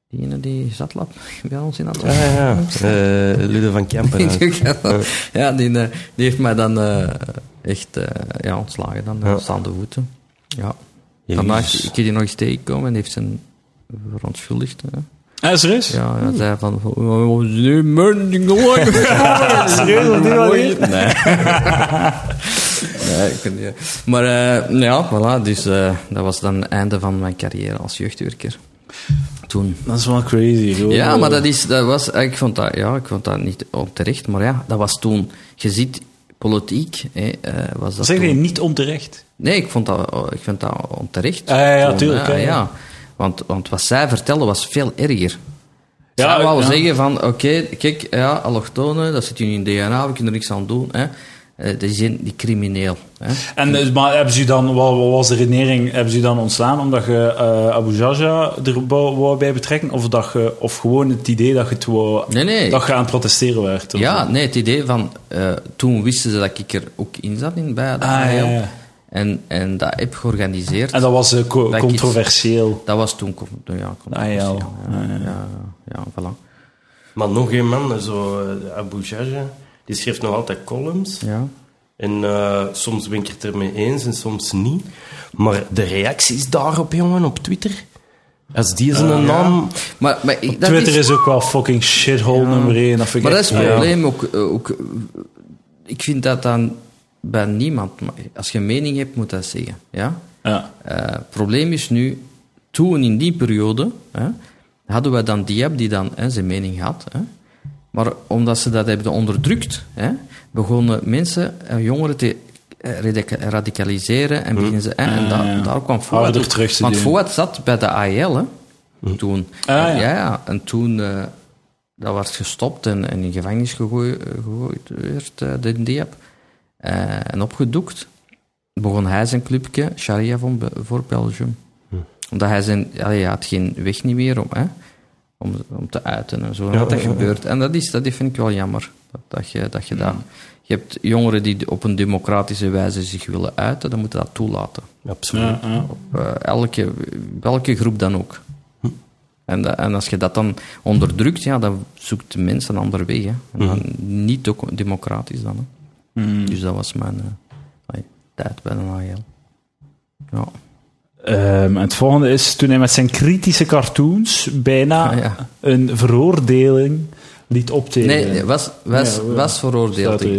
Die ene die zat lab bij ons in dat Ja, ja, ja. Lude van Kempen. ja, die, die heeft mij dan echt ja, ontslagen, dan ja. staande voeten. Ja. Daarna is- ik heb die nog eens tegengekomen en heeft zijn verontschuldigd. Hè. Ah, serieus? Ja, hij zei van... Oh, nee, man. Serieus, die manier? Nee. nee, ik kan niet. Maar eh, ja, voilà, dus eh, dat was dan het einde van mijn carrière als jeugdwerker. Toen. Dat is wel crazy. Hoor. Ja, maar dat, is, dat was, ik vond dat, ja, ik vond dat niet onterecht, maar ja, dat was toen, je ziet, politiek, hè, eh, was dat Zeg je niet onterecht? Nee, ik vond dat, ik vind dat onterecht. Ah, ja, ja, Toen, tuurlijk, hè, ja, ja. Want, want wat zij vertelde was veel erger. Ja, Zij wou ja. zeggen van, oké, kijk, ja, allochtonen, dat zit in hun DNA, we kunnen er niks aan doen. Hè. Eh, die zijn die crimineel. Hè. En, eh, maar hebben ze dan, wat, wat was de redenering, hebben ze dan ontslaan omdat je eh, Abu Jaja er wou, bij betrekken? Of, dat je, of gewoon het idee dat je, het wou, Nee, nee. dat je aan het protesteren werd? of Ja, nee, het idee van, eh, toen wisten ze dat ik er ook in zat in, bij de Ah, ja. En, en dat heb georganiseerd. En dat was co- controversieel. Dat was toen... Ja, controversieel. Ah, ja. ja, ja, ja, voilà. Maar nog een man, zo eh, Abu Jaja, die schreef nog altijd columns. Ja. En eh, soms ben ik het ermee eens en soms niet. Maar de reacties daarop, jongen, op Twitter... Als die zijn naam... Maar, maar ik- dat Twitter is, is ook wel fucking shithole nummer 1. Dat vind ik maar dat is het Ja. probleem ook, eh, ook. eh, Ik vind dat dan bij niemand. maar Als je een mening hebt, moet dat zeggen. Ja? Ja. Eh, Het probleem is nu, toen in die periode, hè, hadden we dan Diab die dan hè, zijn mening had. Hè, maar omdat ze dat hebben onderdrukt, hè, begonnen mensen, eh, jongeren te eh, radica- radicaliseren en beginnen ze... hè, en da- Ah, daar kwam Fouad Harder ook- terug te Want. Fouad zat bij de AEL, hè, toen. Ah, ja. En, ja, en toen... eh, dat werd gestopt en, en in gevangenis gegooid, gegooid werd, eh, de Diab. En opgedoekt begon hij zijn clubje, Sharia voor, Belgium. Omdat hij zijn, ja, hij had geen weg niet meer om, hè, om, om te uiten en zo. En Ja, wat dat ja, ja. gebeurt. En dat, is, dat vind ik wel jammer. Dat, dat je, dat je dat... Je hebt jongeren die op een democratische wijze zich willen uiten, dan moeten dat toelaten. Absoluut. Ja, ja. Op eh, elke, welke groep dan ook. En, dat- en als je dat dan onderdrukt, ja, dan zoekt de mens een andere weg. Hè. En dan niet ook democratisch dan. Hè. Mm. Dus dat was mijn eh, tijd bij de AEL. Ja. Ehm, het volgende is toen hij met zijn kritische cartoons bijna Ah, ja. een veroordeling liet optekenen. Nee, was, was, Ja, was veroordeeld. Ja.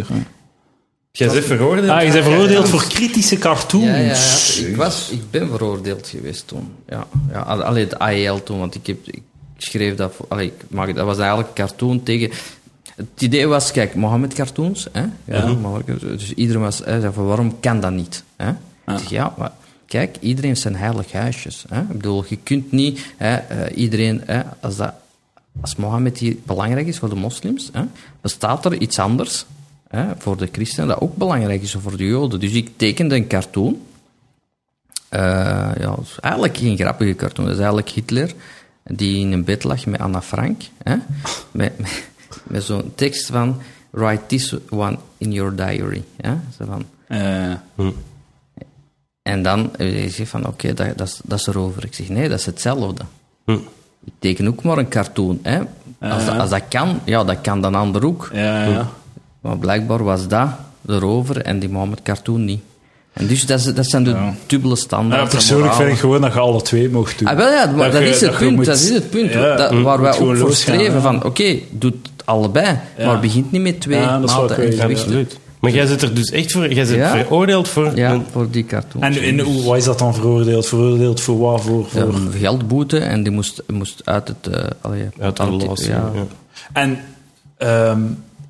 Jij bent veroordeeld? Ah, je bent veroordeeld voor kritische cartoons. Ja, ja, ja. Ik, was, ik ben veroordeeld geweest toen. Ja, ja al- allee, de AEL toen, want ik, heb, ik schreef dat... voor- Allee, ik maak, dat was eigenlijk een cartoon tegen... Het idee was, kijk, Mohammed cartoons, hè? Ja, Mohammed- dus iedereen was, hè, zei van, waarom kan dat niet? Hè? Ik zeg, ja, maar kijk, iedereen heeft zijn heilig huisjes. Hè? Ik bedoel, je kunt niet, hè, eh, iedereen, hè, als, dat, als Mohammed hier belangrijk is voor de moslims, hè, bestaat er iets anders hè, voor de christenen dat ook belangrijk is voor de joden. Dus ik tekende een cartoon. Eh, ja, is eigenlijk geen grappige cartoon. Dat is eigenlijk Hitler die in een bed lag met Anna Frank. Hè? Met, met, met zo'n tekst van... Write this one in your diary. Hè? Zo van, Eh, en dan eh, je van, oké, dat, dat, is- dat is erover. Ik zeg, nee, dat is hetzelfde. Hm. Ik teken ook maar een cartoon. Hè? Als, dat, als dat kan, ja, dat kan dan ander ook. ja, ja. Maar blijkbaar was dat erover en die Mohammed cartoon niet. En dus dat, is- dat zijn de Ja. dubbele standaarden. Ja, persoonlijk vind ik gewoon dat je alle twee mocht doen. Ah, wel ja, maar dat, je- is het je punt. moet- dat is het punt. Ja, dat, waar wij ook voor streven ja. van, oké, doe het allebei, Ja. maar begint niet met twee dat maten en gewichten. Maar jij zit er dus echt voor... Jij zit Ja. veroordeeld voor... Ja, een- voor die cartoon. En, en hoe, wat is dat dan veroordeeld? Veroordeeld voor wat? Voor, voor... Een geldboete en die moest, moest uit het... eh allee, Uit de relatie, ja, ja. En, ehm,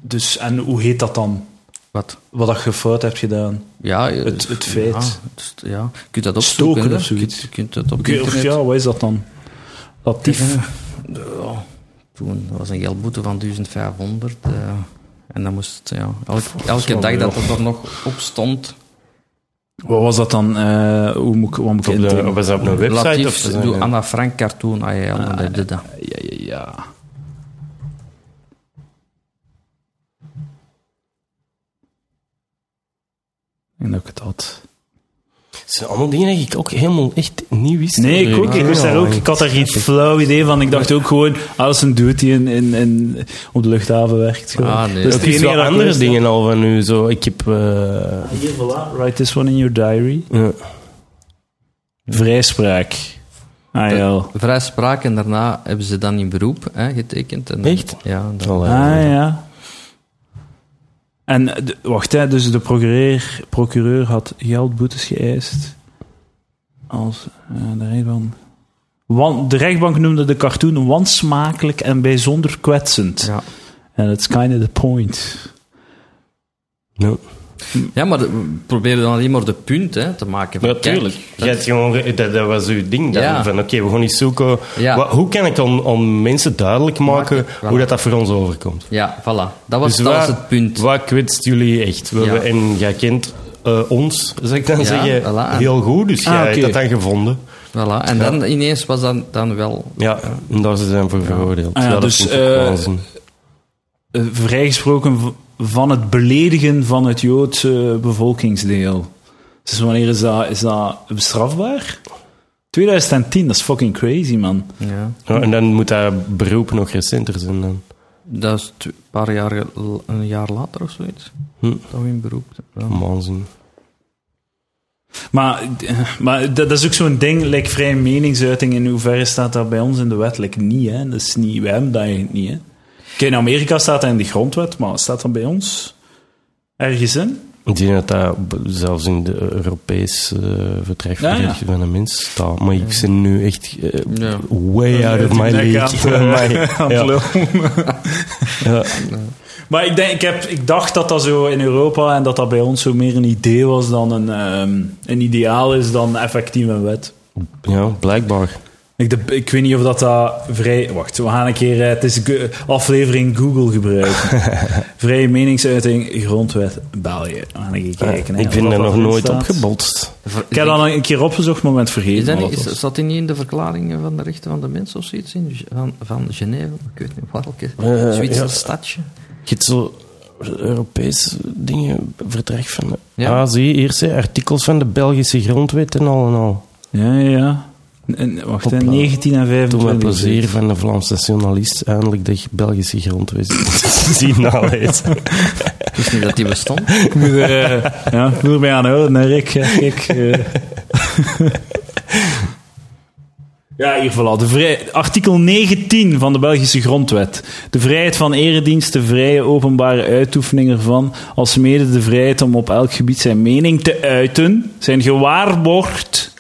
dus, en hoe heet dat dan? Wat? Wat dat je fout hebt gedaan? Ja, eh, Het- het feit. Ja, ja. Je kunt dat opzoeken. Stoken of zoiets. Je kunt, het op Oké, of internet... ja, wat is dat dan? Dat dief? Ja, toen dat was een geldboete van 1500. eh, en dan moest, ja, elk- elke dag dat het er nog op stond, Wat was dat dan? eh, hoe moet ik, wat moet ik Op de, was dat op een website? Latif, of zo? doe Anna Frank cartoon en dat deed dat. Ja, ja, ja. En dat ik het had. Het zijn allemaal dingen die ik ook helemaal echt niet wist. Nee, ik ook. Ik, wist daar ook, ik had daar geen flauw idee van. Ik dacht ook gewoon, als een dude die in, in, in, op de luchthaven werkt. Gewoon. Ah, nee. Ik het wel ik andere dingen al van u. Zo, ik heb... eh, Hier, voilà. Write this one in your diary. ja. Vrijspraak. Ah, ja. Vrijspraak en daarna hebben ze dan in beroep hè, getekend. En, Echt? Ja. dan-. Ah, ja. En, de- wacht, hè, dus de procureur, procureur had geldboetes geëist. Als eh, de rechtbank... Wan, de rechtbank noemde de cartoon wansmakelijk en bijzonder kwetsend. ja. En that's kind of the point. Ja. Ja, maar de- we proberen dan alleen maar de punt hè, te maken. van, Natuurlijk. kijk, gewoon, dat, dat was uw ding. Dan, Ja. Van oké, we gaan eens zoeken. Ja. Wat- hoe kan ik aan, aan mensen duidelijk maken voilà. hoe dat, dat voor ons overkomt? Ja, voilà. Dat was, Dus dat was het punt. Wat kwetst jullie echt? We hebben- En jij kent eh, ons, zou ik dan Ja, zeggen, voilà. heel goed. Dus Ah, jij hebt dat dan gevonden. Voilà. En dan ineens was dat dan wel... Ja, en daar zijn ze voor veroordeeld. Ah dus, eh. Eh, vrijgesproken van het beledigen van het Joodse bevolkingsdeel. Dus wanneer is dat, is dat strafbaar? 2010, dat is fucking crazy, man. Ja. En dan moet dat beroep nog recenter zijn dan. Dat is een paar jaar, een jaar later of zoiets. Hm. Dat we in beroep. Waanzin. Maar, maar dat, dat is ook zo'n ding, like vrije meningsuiting, in hoeverre staat dat bij ons in de wet? Like, niet, hè. Dat is niet, wij hebben dat eigenlijk niet, hè. Kijk, in Amerika staat dat in de grondwet, maar staat dat bij ons ergens in? Ik denk dat dat zelfs in de Europees eh vertrek van Ja, de ja. rechten van de mens staat. Maar ik ben nu echt eh, Ja. way out of my league. aan. Ja. Maar ik, denk, ik, heb, ik dacht dat dat zo in Europa en dat dat bij ons zo meer een idee was dan een, ehm, een ideaal is dan effectief een wet. ja, blijkbaar. Ik, de- ik weet niet of dat, dat vrij... Wacht, we gaan een keer... eh, Het is aflevering Google gebruiken. Vrije meningsuiting, grondwet, België. We gaan een keer kijken. ik ben er nog nooit staat. op gebotst. Ik heb dat al een keer opgezocht, maar ben het vergeten. Is dat niet, is, staat die niet in de verklaringen van de rechten van de mens of zoiets in, van, van Genève? Ik weet niet welke. Eh, Zwitser ja. stadje. Je hebt zo Europese dingen, vertrek van de... Ja. Ah, zie hè, artikels van de Belgische grondwet en al en al. Ja, ja. En, wacht, hè, Hopla. 19 en 25. Toen met plezier van de Vlaamse nationalist eindelijk de Belgische grondwet zien nalezen. Ik wist niet dat die bestond. Ik moet er, eh, ja, ik moet er mee aan houden, hè, Rick. Ja, Kijk, eh. ja, hier voilà. De vrij, artikel 19 van de Belgische grondwet. De vrijheid van eredienst, de vrije openbare uitoefening ervan, als mede de vrijheid om op elk gebied zijn mening te uiten, zijn gewaarborgd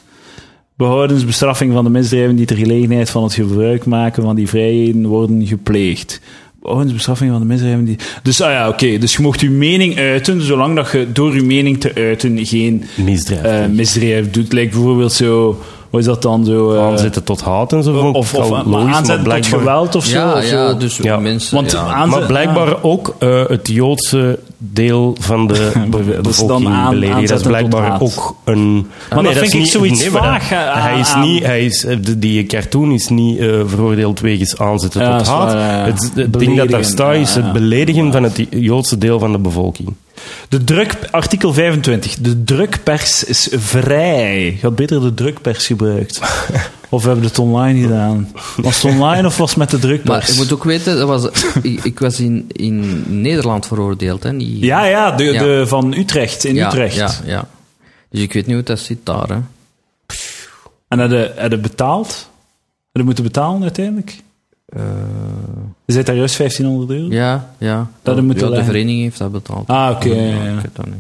behoudens bestraffing van de misdrijven die ter gelegenheid van het gebruik maken van die vrijheden worden gepleegd. Behoudens bestraffing van de misdrijven die... Dus, ah ja, oké. Dus je mocht je mening uiten, zolang dat je door je mening te uiten geen Misdrijf. eh, misdrijf doet. Lijkt bijvoorbeeld zo... Hoe is dat dan zo... eh, aanzetten tot haat en zo. of of maar logisch, maar tot geweld of zo. Ja, of ja, zo. dus Ja. mensen... Want ja. Maar blijkbaar ook eh, het Joodse deel van de be- Dat dan bevolking aan- beledigen. Dat is blijkbaar ook een... Maar dat is vind ik niet- zoiets nee, dat- vaag, hè, Hij is niet... Hij is, eh, die cartoon is niet eh, veroordeeld wegens aanzetten Ja, tot dat haat. waar. Het, het ding dat daar staat is het beledigen van het Joodse deel van de bevolking. De druk, artikel 25. De drukpers is vrij. Je had beter de drukpers gebruikt. of we hebben het online gedaan. Was het online of was het met de drukpers? Maar je moet ook weten, dat was, ik, ik was in, in Nederland veroordeeld. Hè, Ja, ja, de, Ja. De, van Utrecht, in ja, Utrecht. Ja, ja. Dus ik weet niet hoe dat zit daar. Hè. En heb je betaald? Je moeten betalen uiteindelijk? Eh, zit daar juist 1500 euro? ja, ja. Dat moet wel de vereniging heeft dat betaald. Ah, oké, ja, ja. Ik weet dat niet.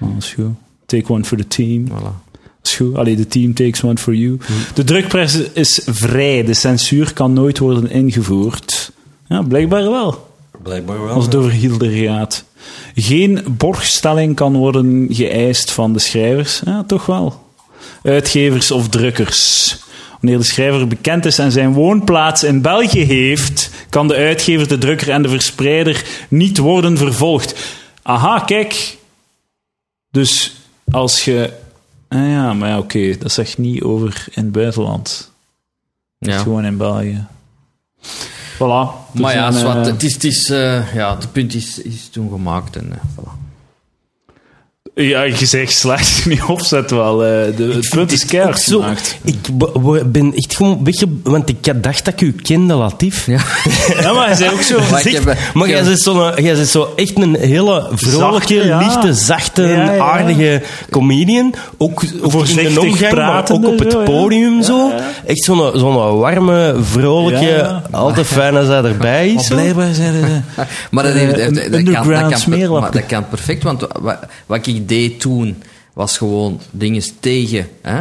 Oh, dat is goed. Take one for the team. Voilà. Dat is goed. Allee, the team takes one for you. De drukpers is vrij. De censuur kan nooit worden ingevoerd. Ja, blijkbaar wel. Blijkbaar wel. Als het over Hilder gaat. Geen borgstelling kan worden geëist van de schrijvers. Ja, toch wel. Uitgevers of drukkers. Wanneer de schrijver bekend is en zijn woonplaats in België heeft, kan de uitgever, de drukker en de verspreider niet worden vervolgd. Aha, kijk. Dus als je. Ah ja, maar ja, oké, dat zegt niet over in het buitenland. Ja. Gewoon in België. Voilà. Dus Maar ja, een, zwart, eh, het is, het is, eh, ja, het punt is, is toen gemaakt. En, eh, voilà. Ja, je zegt slecht niet opzet wel. eh, de, het punt is keihard zo, gemaakt. ik ben echt gewoon wegge... Want ik had dacht dat ik u kende, Latief. Ja. Ja, maar hij zei ook zo... Maar heb- maar jij bent zo, jij zo echt een hele vrolijke, Zachte, ja. lichte, zachte, Ja, ja. aardige comedian. Ook, ook in de omgang, maar ook op het podium zo. Echt zo'n zo'n warme, vrolijke, Ja. altijd fijn als hij erbij is. zo. blijkbaar. Maar dat, Eh, heeft- een dat, dat, underground kan, dat, kan, smeerlap. maar dat kan perfect, want wat, wat ik deed toen was gewoon dingen tegen hè?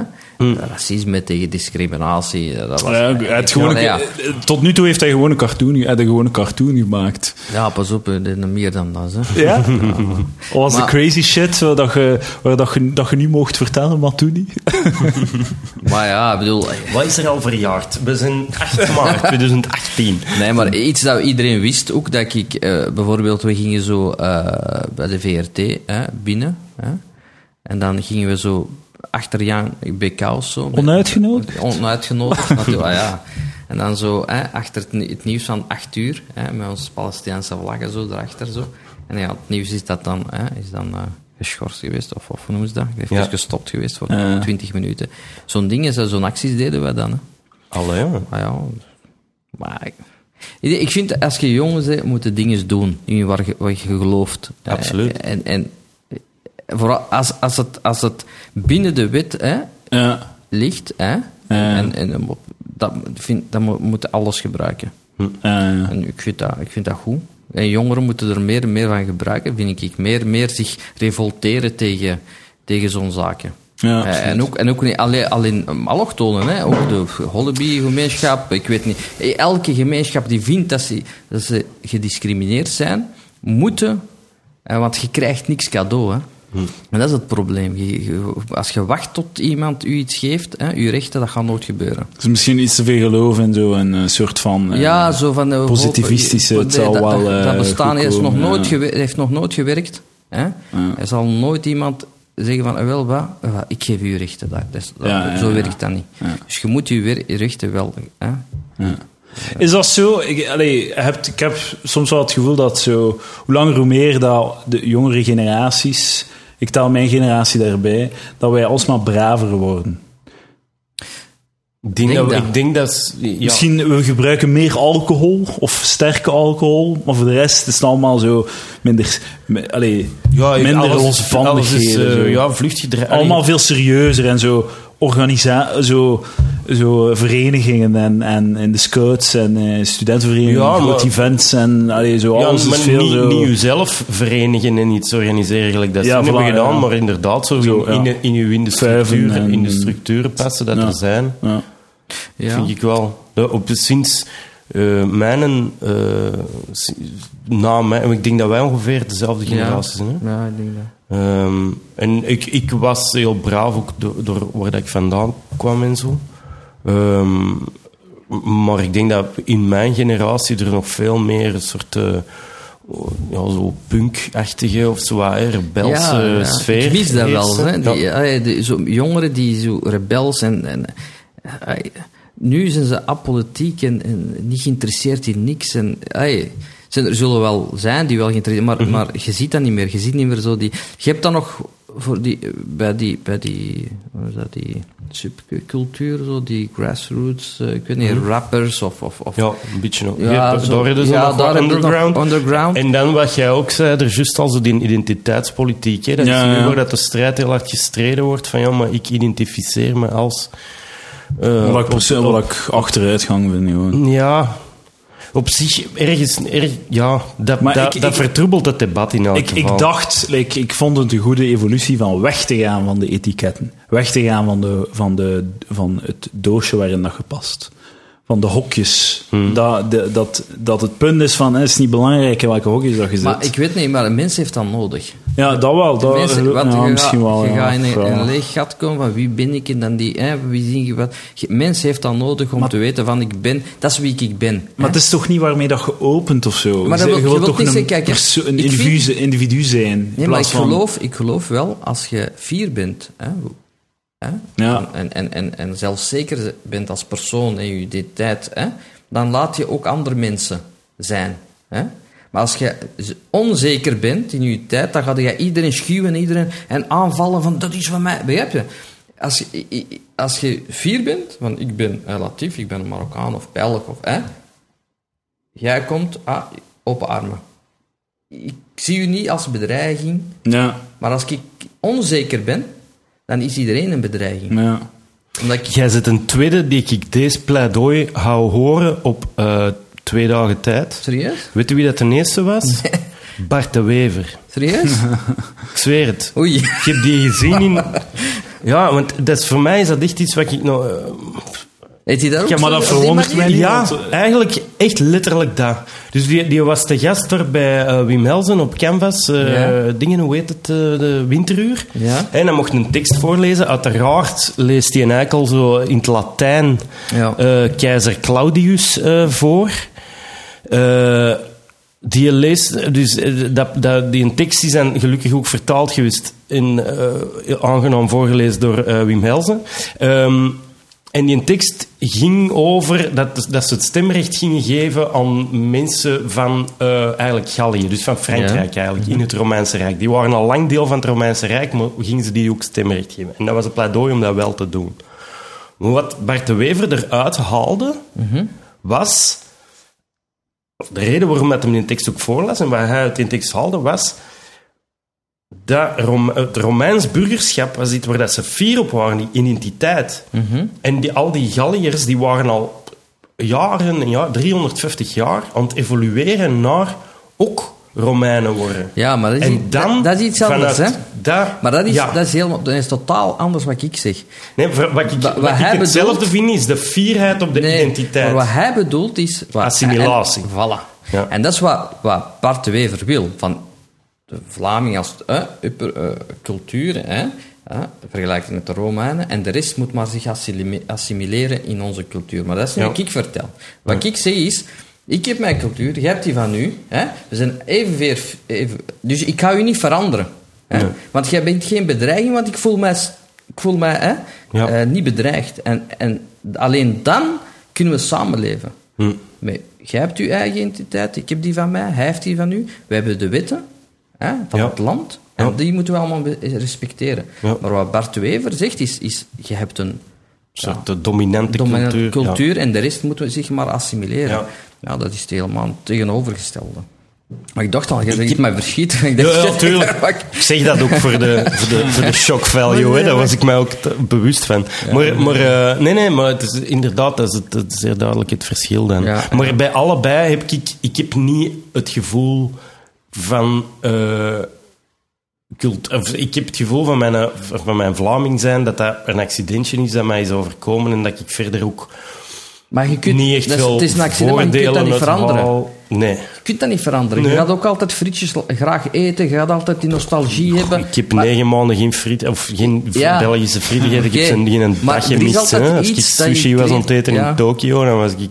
racisme, tegen discriminatie. Dat was. Ja, gewoon ja, een- Tot nu toe heeft hij gewoon een cartoon, hij gewoon een cartoon gemaakt. ja, pas op, is meer dan dat. Hè. Ja? Was de Maar- crazy shit waar, dat je, waar dat je, dat je niet mocht vertellen, maar toen niet? Maar ja, ik bedoel... Wat is er al verjaard? We zijn 8 maart 2018. Nee, maar iets dat iedereen wist ook, dat ik eh, bijvoorbeeld, we gingen zo eh, bij de VRT hè, binnen. Hè, en dan gingen we zo achter Jan Bekaus zo. Onuitgenodigd? Onuitgenodigd, natuurlijk, ah, ja. En dan zo hè, achter het, ni- het nieuws van 8 uur, hè, met onze Palestijnse vlaggen zo erachter zo. En ja, het nieuws is dat dan, hè, is dan eh, geschorst geweest, of, of hoe noemen ze dat? Heeft Ja. dus gestopt geweest voor Ja. 20 minuten. Zo'n dingen, zo- zo'n acties deden we dan. Hè. Allee, ja. Maar ja, maar ik, ik ik vind als je jong bent, moet je dingen doen in waar je, waar je gelooft. Absoluut. Eh, En, en Vooral als, als, het, als het binnen de wet hè, Ja. ligt, hè, en, en, dat, vind, dat mo- moeten alles gebruiken. Ja. En ik vind, dat, ik vind dat goed. En jongeren moeten er meer en meer van gebruiken, vind ik. Meer, meer zich revolteren tegen, tegen zo'n zaken. Ja, Eh, en, ook, en ook niet alleen, alleen allochtonen, hè. ook de Hollaby-gemeenschap, ik weet niet. Elke gemeenschap die vindt dat ze, dat ze gediscrimineerd zijn, moeten, want je krijgt niks cadeau. Hè. En dat is het probleem. Je- je- als je wacht tot iemand u iets geeft, hè, uw rechten, dat gaat nooit gebeuren. Dus misschien iets te veel geloof in zo'n eh, soort van... eh, ja, zo van... de positivistische, het zal dat, wel, Dat, dat eh, bestaan goed is nog nooit ja. gewer- heeft nog nooit gewerkt. Hè? Er zal nooit iemand zeggen van, eh, wel, wat, eh, wat, ik geef u rechten. Dat, Ja, ja, zo ja. werkt dat niet. Ja. Dus je moet je rechten wel... Hè? Is dat zo? Ik, allee, hebt, ik heb soms wel het gevoel dat zo, hoe langer hoe meer dat de jongere generaties, ik tel mijn generatie daarbij, dat wij alsmaar braver worden. Ik denk, Denk dat, we- dat. ik denk dat... is- Ja, Misschien we gebruiken meer alcohol of sterke alcohol, maar voor de rest is het allemaal zo minder, allee, ja, minder alles- losbandigheden. alles is, eh, ja, allemaal veel serieuzer en zo organisa zo, zo verenigingen en, en, en de scouts en eh, studentenverenigingen, Ja, grote maar- events en allee, zo Ja, alles maar is veel niet, zo... niet jezelf verenigen en iets organiseren gelijk dat ze Ja, hebben gedaan, ja. maar inderdaad zo, Zo, in, ja. in, in, uw- in, de structuren, en- in de structuren passen dat Ja. er zijn, ja. Ja. vind ik wel. Ja, Op, sinds eh, mijn... eh, na mij, ik denk dat wij ongeveer dezelfde generatie zijn. Hè? Ja, ik denk dat. Ehm, en ik, ik was heel braaf, ook door, door waar dat ik vandaan kwam en zo. Ehm, maar ik denk dat in mijn generatie er nog veel meer een soort... eh, ja, zo punkachtige of zo wat, rebelse Ja, ja. sfeer. Ik mis dat wel. Hè? Die, Ja. die- zo, jongeren die zo rebels en... en nu zijn ze apolitiek en, en niet geïnteresseerd in niks. En, zijn, er zullen wel zijn die wel geïnteresseerd Mhm. maar, maar je ziet dat niet meer. Je ziet niet meer zo die... Je hebt dan nog voor die, bij die... Bij die wat is dat, die subcultuur, zo, die grassroots, eh, ik weet niet, rappers of... of, of Mhm. Ja, een beetje nog. Ja, Ja, zo- daar hebben ze ja, nog daar underground. underground. En dan wat jij ook zei, er juist al zo die identiteitspolitiek. Hè, dat Ja, is nu ja. waar dat de strijd heel hard gestreden wordt van ja, maar ik identificeer me als... eh, Wat ik, op- persoon- wat ik achteruitgang vind, gewoon. Ja, op zich ergens... Erg, ja, dat, Maar dat, ik- dat ik- vertroebelt het debat in elk Ik, geval. ik dacht, like, ik vond het een goede evolutie van weg te gaan van de etiketten. Weg te gaan van, de, van, de, van het doosje waarin dat gepast. Van de hokjes. Hmm. Dat, de, dat, dat het punt is van, het is niet belangrijk in welke hokjes dat je zit. Maar ik weet niet, maar een mens heeft dat nodig. ja, dat wel. Dat, Mensen, wat, ja, je misschien gaat, wel. je ja. gaat in een, Ja. een leeg gat komen van wie ben ik en dan die, hè, wie zie je wat. Je- Mens heeft dat nodig om te weten van ik ben, dat is wie ik ben. Maar hè. het is toch niet waarmee dat je opent of zo? Maar dat je wil- je wilt wilt toch niet een, zeggen, kijk, perso- een ik individu, vind- individu zijn. in Nee, maar ik van- geloof, ik geloof wel, als je fier bent, hè, hè, Ja. en, en, en, en zelfzeker bent als persoon in je identiteit, hè, dan laat je ook andere mensen zijn. Hè. Maar als je onzeker bent in je tijd, dan ga je iedereen schuwen iedereen, en aanvallen van dat is van mij. Begrijp je? Als je, als je fier bent, van ik ben Latif, ik ben een Marokkaan of Belg, of, hè, jij komt ah, open armen. Ik zie u niet als bedreiging, Ja, maar als ik onzeker ben, dan is iedereen een bedreiging. ja. Omdat ik, Jij zit een tweede die ik deze pleidooi hou horen op eh, twee dagen tijd. serieus? Weet u wie dat de eerste was? Bart de Wever. Serieus? Ik zweer het. Oei. Ik heb die gezien in... Ja, want dat is, voor mij is dat echt iets wat ik nog... eh, Heeft hij daar ook Ja, maar zo- dat verwondert manier? mij niet. ja, eigenlijk echt letterlijk dat. Dus die, die was te gast er bij eh, Wim Helsen op Canvas. eh, Ja. Dingen, hoe heet het? eh, de winteruur. Ja. En hij mocht een tekst voorlezen. Uiteraard leest hij een eikel zo in het Latijn Ja. eh, keizer Claudius eh, voor. Eh, die leest, dus eh, dat, dat, die een tekst is dan gelukkig ook vertaald geweest en eh, aangenaam voorgelezen door eh, Wim Helsen. Ehm, en die tekst ging over dat, dat ze het stemrecht gingen geven aan mensen van eh, eigenlijk Gallië, dus van Frankrijk eigenlijk, in het Romeinse Rijk. Die waren al lang deel van het Romeinse Rijk, maar gingen ze die ook stemrecht geven. En dat was een pleidooi om dat wel te doen. Maar wat Bart de Wever eruit haalde, was... of De reden waarom dat hem die tekst ook voorlas en waar hij uit die tekst haalde, was... dat Rom- het Romeins burgerschap was iets waar dat ze fier op waren, die identiteit. Mhm. En die, al die Galliërs die waren al jaren, ja, 350 jaar aan het evolueren naar ook Romeinen worden. Ja, maar dat is, en dan, dat, dat is iets anders, hè? Maar dat is, ja. dat, is helemaal, dat is totaal anders wat ik zeg. Nee, wat ik, Wa- wat wat ik hetzelfde vind, is de fierheid op de Nee, identiteit. Maar wat hij bedoelt is... Assimilatie. En, voilà. Ja. En dat is wat, wat Bart de Wever wil. Van de Vlaming als eh, upper, eh, cultuur, hè, vergelijkt met de Romeinen. En de rest moet maar zich assimile- assimileren in onze cultuur. Maar dat is niet Ja. wat ik vertel. Wat ik zeg is... Ik heb mijn cultuur, jij hebt die van u. Hè? We zijn evenveer... Even, dus ik ga u niet veranderen. Hè? Nee. Want jij bent geen bedreiging, want ik voel mij, ik voel mij hè, Ja. eh, niet bedreigd. En, en alleen dan kunnen we samenleven. Hm. Jij hebt uw eigen identiteit, ik heb die van mij, hij heeft die van u. We hebben de wetten hè, van Ja. het land. En Ja. die moeten we allemaal respecteren. Ja. Maar wat Bart Wever zegt, is, is je hebt een Zo, De dominante dominante cultuur. en de rest moeten we zich maar assimileren. Ja. Dat is het helemaal het tegenovergestelde. Maar ik dacht al, jij zegt mij verschieten. Ik dacht, Ja, Ik zeg dat ook voor de, voor de, voor de shock value, hè. daar was ik mij ook bewust van. Maar, maar eh, nee, nee, maar het is inderdaad, dat is, het, dat is zeer duidelijk het verschil dan. Maar bij allebei heb ik, ik heb niet het gevoel van. eh, cult, of ik heb het gevoel van mijn, eh, van mijn Vlaming zijn dat dat een accidentje is dat mij is overkomen en dat ik verder ook Maar je kunt, niet echt dat is- veel het is een accident, maar je kunt dat niet veranderen. Nee. Je kunt dat niet veranderen. Nee. Je gaat ook altijd frietjes graag eten, je gaat altijd die nostalgie hebben. Ik heb Maar- negen maanden geen friet, of geen Ja. Belgische frieten gegeten. Ik heb geen Maar dag is gemist. altijd hè. Als ik sushi was aan het eten Ja. in Tokio, dan was ik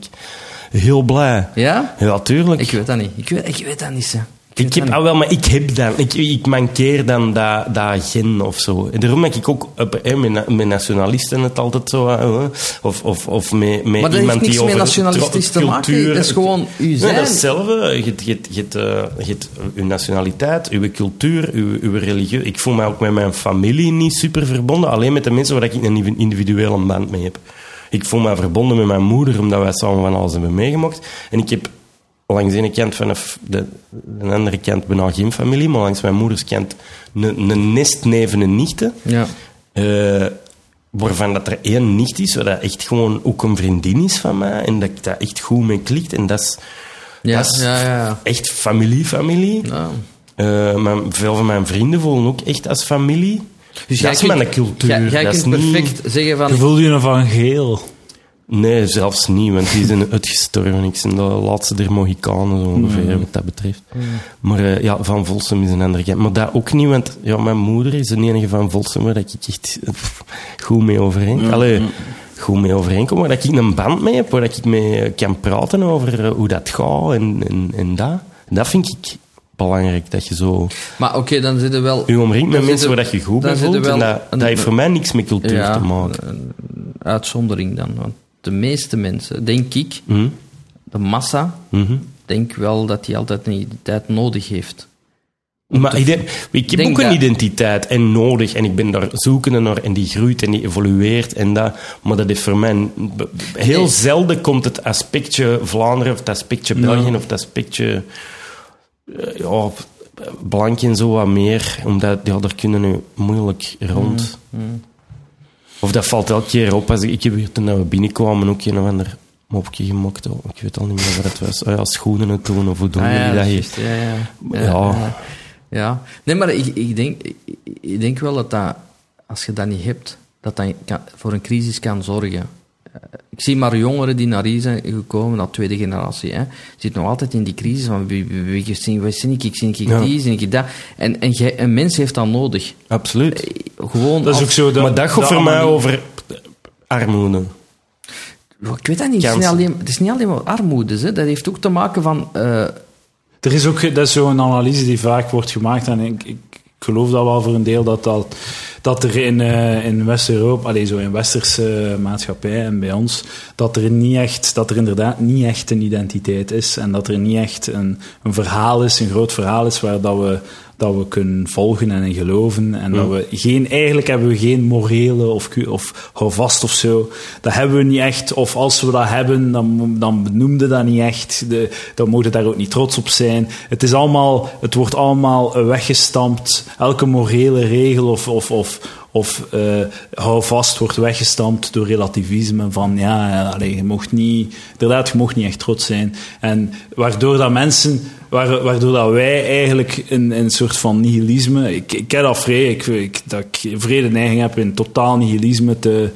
heel blij. Ja? Ja, tuurlijk. Ik weet dat niet. Ik weet, ik weet dat niet, hè. Ik, heb, ah, wel, maar ik heb dan, ik, ik mankeer dan dat, dat gen of zo. En daarom heb ik ook hè, met, na- met nationalisten het altijd zo, of, of, of met, met Maar dat iemand heeft niks die met over nationalistisch te maken. cultuur- Dat is gewoon Nee, zijn. dat is hetzelfde. Je je je eh, je hebt uw nationaliteit, uw cultuur, uw, uw religie. Ik voel mij ook met mijn familie niet super verbonden. Alleen met de mensen waar ik een individuele band mee heb. Ik voel mij verbonden met mijn moeder, omdat wij samen van alles hebben meegemaakt. En ik heb langs de ene kant van de, de, de andere kant bijna geen familie, maar langs mijn moeders kant een, een nestneef en een nichte. Ja. Eh, waarvan dat er één nicht is, waar dat echt gewoon ook een vriendin is van mij. En dat ik daar echt goed mee klikt. En dat is, Ja, dat is ja, ja, ja. echt familie-familie. Ja. Eh, mijn- veel van mijn vrienden voelen ook echt als familie. Dus dat is mijn cultuur. Jij, jij dat is kunt niet- perfect zeggen van... Je voelt je van geel. Nee, zelfs niet, want die zijn uitgestorven. Ik ben de laatste der Mohikanen, zo ongeveer, wat dat betreft. Maar eh, ja, Van Volsem is een andere kant. Maar dat ook niet, want ja, mijn moeder is de enige van Volsem waar ik echt pff, goed mee overeen Allee, goed mee overeenkom, waar dat ik een band mee heb, waar ik mee kan praten over eh, hoe dat gaat en, en, en dat. Dat vind ik belangrijk, dat je zo Maar oké, dan zitten wel... je omringt met mensen waar er- dat je goed bij er voelt. En dat, dat heeft voor mij niks met cultuur ja, te maken. een uitzondering dan. Want de meeste mensen, denk ik, Mhm. de massa, Mhm. denk wel dat die altijd een identiteit nodig heeft. Maar ik, denk, ik heb denk ook een dat- identiteit en nodig. En ik ben daar zoekende naar. En die groeit en die evolueert. En dat, maar dat is voor mij... Heel Nee. zelden komt het aspectje Vlaanderen of het aspectje België of het aspectje... eh, ja, blank en zo wat meer. Omdat ja, daar kunnen nu moeilijk rond. Of dat valt elke keer op. Als ik, ik heb hier toen we binnenkwamen ook een of ander mopje gemokt. Oh, ik weet al niet meer wat het was. Oh ja, schoenen het doen of hoe doen Ah, jullie dat hier? juist, ja, ja. Ja. ja. Ja. Nee, maar ik, ik, denk, ik, ik denk wel dat, dat als je dat niet hebt, dat dat kan, voor een crisis kan zorgen. Ik zie maar jongeren die naar hier zijn gekomen, dat tweede generatie, hè, zit nog altijd in die crisis van wie, wie, wie, wie, zie ik, ik zie ik Ja. die, zie ik dat. En, en een mens heeft dat nodig. Absoluut. Gewoon Dat is als- ook zo. maar dat gaat voor mij over armoede. Ik weet dat niet, het is niet, alleen, het is niet alleen maar armoede, hè. dat heeft ook te maken van... eh, Er is ook dat is zo'n analyse die vaak wordt gemaakt. En ik, ik geloof dat wel voor een deel dat, dat, dat er in, eh, in West-Europa, allee, zo in westerse maatschappij en bij ons, dat er, niet echt, dat er inderdaad niet echt een identiteit is. En dat er niet echt een, een verhaal is, een groot verhaal is, waar dat we dat we kunnen volgen en in geloven. En dat we geen, eigenlijk hebben we geen morele of, of houvast of zo. Dat hebben we niet echt. Of als we dat hebben, dan, dan benoemde dat niet echt. De, dan mogen we daar ook niet trots op zijn. Het is allemaal, het wordt allemaal weggestampt. Elke morele regel of, of, of, of eh houvast wordt weggestampt door relativisme van ja, je mocht niet, inderdaad, je mocht niet echt trots zijn. En waardoor dat mensen, waar- waardoor dat wij eigenlijk in een soort van nihilisme, ik, ik heb dat vrij, ik, ik, dat ik vrede neiging heb in totaal nihilisme te,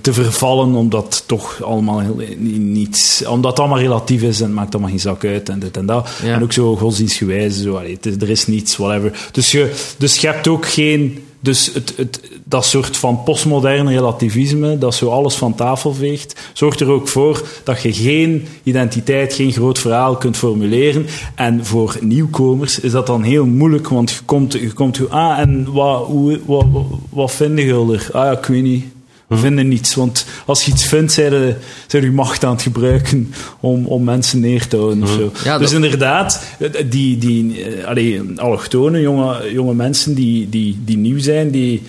te vervallen, omdat toch allemaal niets, omdat het allemaal relatief is en het maakt allemaal geen zak uit en dit en dat. Ja. En ook zo godsdienstgewijs, zo, het is- er is niets, whatever. Dus je, dus je hebt ook geen, dus het, het, dat soort van postmodern relativisme, dat zo alles van tafel veegt, zorgt er ook voor dat je geen identiteit, geen groot verhaal kunt formuleren. En voor nieuwkomers is dat dan heel moeilijk, want je komt, je komt ah, en wat, hoe, wat, wat, jullie er? Ah ja, ik weet niet. We vinden niets, want als je iets vindt, zijn je, zijn je macht aan het gebruiken om, om mensen neer te houden. Of zo. Ja, dus inderdaad, die, die eh, allee, allochtone jonge, jonge mensen die, die, die nieuw zijn, die,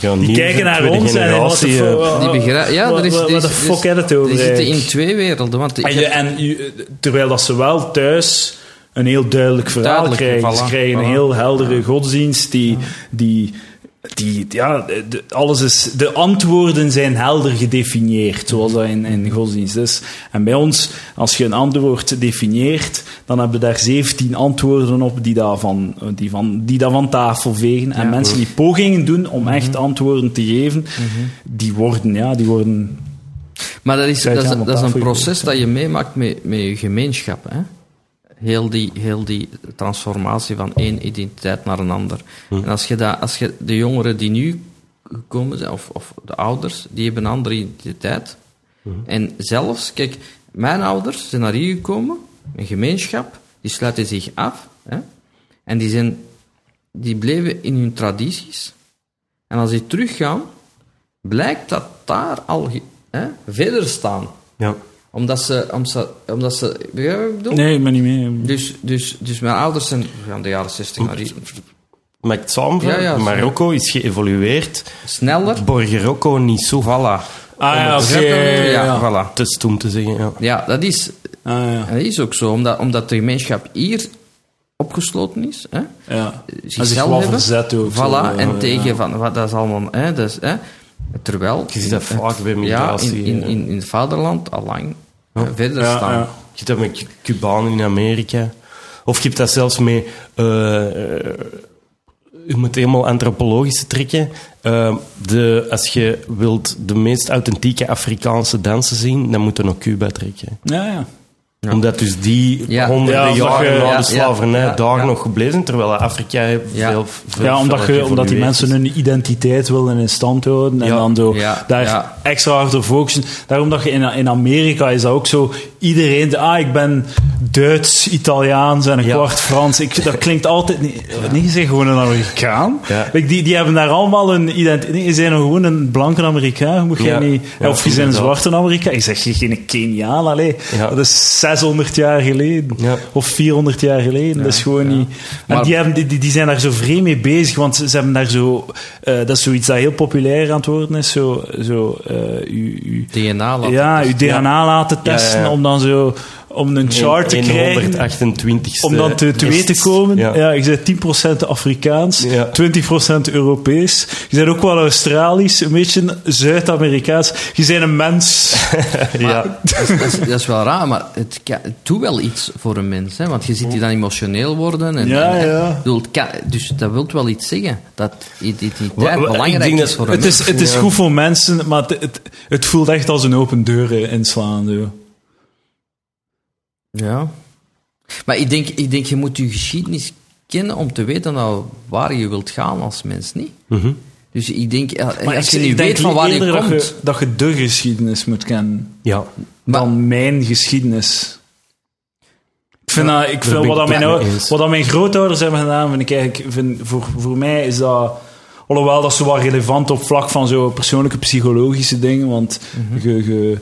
Ja, die kijken naar ons en wat de eh, Die. Ja, wat- er is... wat- wat is- de is- fuck je het over Die zitten in twee werelden. Want En, je- en je- terwijl dat ze wel thuis een heel duidelijk verhaal Duidelijk, krijgen. Ze voilà, krijgen een heel heldere godsdienst die... die die, ja, de, alles is, de antwoorden zijn helder gedefinieerd, zoals dat in, in godsdienst is. En bij ons, als je een antwoord definieert, dan hebben we daar 17 antwoorden op die dat van, die van, die dat van tafel vegen. En Ja. mensen die pogingen doen om echt antwoorden te geven, die worden, ja, die worden Maar dat is, dat is, dat is een proces dat je meemaakt met, met je gemeenschap. Hè? Heel, die, heel die transformatie van één identiteit naar een ander. En als je, dat, als je de jongeren die nu gekomen zijn, of, of de ouders, die hebben een andere identiteit. En zelfs, kijk, mijn ouders zijn naar hier gekomen, een gemeenschap, die sluiten zich af. Hè? En die, zijn, die bleven in hun tradities. En als die teruggaan, blijkt dat daar al hè, verder staan. Ja. Omdat ze, omdat ze, omdat ze begrijp je wat ik bedoel? Nee, ik ben niet mee. Dus, dus, dus mijn ouders zijn van de jaren 60 naar hier. Mag ik het samenvatten? Ja, ja, Marokko is geëvolueerd. Sneller. Borgerokko niet zo. Voilà. Ah ja, oké. Bedoel? ja, ja, ja. voilà. Het is stom te zeggen, ja. Ja, dat is, Ah, ja. dat is ook zo. Omdat, omdat de gemeenschap hier opgesloten is. Hè? Ja. Zichzelf wel hebben. verzet ook. Voilà. zo, en ja. tegen van, wat, dat is allemaal... Hè, is, hè? Terwijl... Je ziet dat vaak bij Ja, migratie. in, in, eh. in, in het vaderland al lang eh, verder Ja, staan. ja. Je hebt dat met Cubanen in Amerika. Of je hebt dat zelfs met... eh, eh, je moet helemaal antropologische trekken. De, als je wilt de meest authentieke Afrikaanse dansen zien, dan moet je naar Cuba trekken. Ja, ja. Ja. Omdat dus die Ja. honderden Ja, jaren na ja, de slavernij ja, ja, daar ja. nog gebleven zijn, terwijl Afrika Ja. veel, veel Ja, omdat, je, omdat die mensen hun identiteit willen in stand houden en Ja. dan zo Ja, daar ja. extra hard op focussen. Daarom dat je in, in Amerika is dat ook zo, iedereen, ah, ik ben Duits, Italiaans en een Ja. kwart Frans. Ik, dat klinkt altijd, nee, nee, je bent gewoon een Amerikaan. Die, die hebben daar allemaal een identiteit. Nee, je bent nog gewoon een blanke Amerikaan, moet je Ja. niet, Ja, of je bent een zwarte Amerikaan. Ik zeg, je geen Keniaan, allee. Ja. Dat is 600 jaar geleden. Ja. Of 400 jaar geleden. dat is gewoon niet... En Maar- die, hebben, die- die, zijn daar zo vreemd mee bezig, want ze, hebben daar zo... eh, dat is zoiets dat heel populair aan het worden is. Zo, zo eh, uw, uw, DNA laten ja, uw. DNA laten testen, om dan zo... Om een chart te In- krijgen. 128 Om dan te, te weten te komen. Ja. Ja. je bent 10% Afrikaans, Ja. 20% Europees. Je bent ook wel Australisch, een beetje Zuid-Amerikaans. Je bent een mens. ja. Dat is, dat, is, dat is wel raar, maar het, het doet wel iets voor een mens. Hè? Want je ziet die dan emotioneel worden. En, Ja, en- ja. bedoel, dus dat wil wel iets zeggen. Dat identiteit belangrijk is voor een Het mens. is, het is goed voor mensen, maar het, het, het voelt echt als een open deur inslaan. Zo. Ja. Maar ik denk, ik denk, je moet je geschiedenis kennen om te weten nou waar je wilt gaan als mens, niet? Mhm. Dus ik denk, ja, Maar als ik, je ik niet denk weet van waar je komt... Dat je, dat je de geschiedenis moet kennen ja. dan mijn geschiedenis. Ik vind, dat, ik vind wat, dat mijn, wat dat mijn grootouders hebben gedaan, vind ik eigenlijk, vind, voor, voor mij is dat, alhoewel dat is wat relevant op vlak van zo persoonlijke psychologische dingen, want je, je,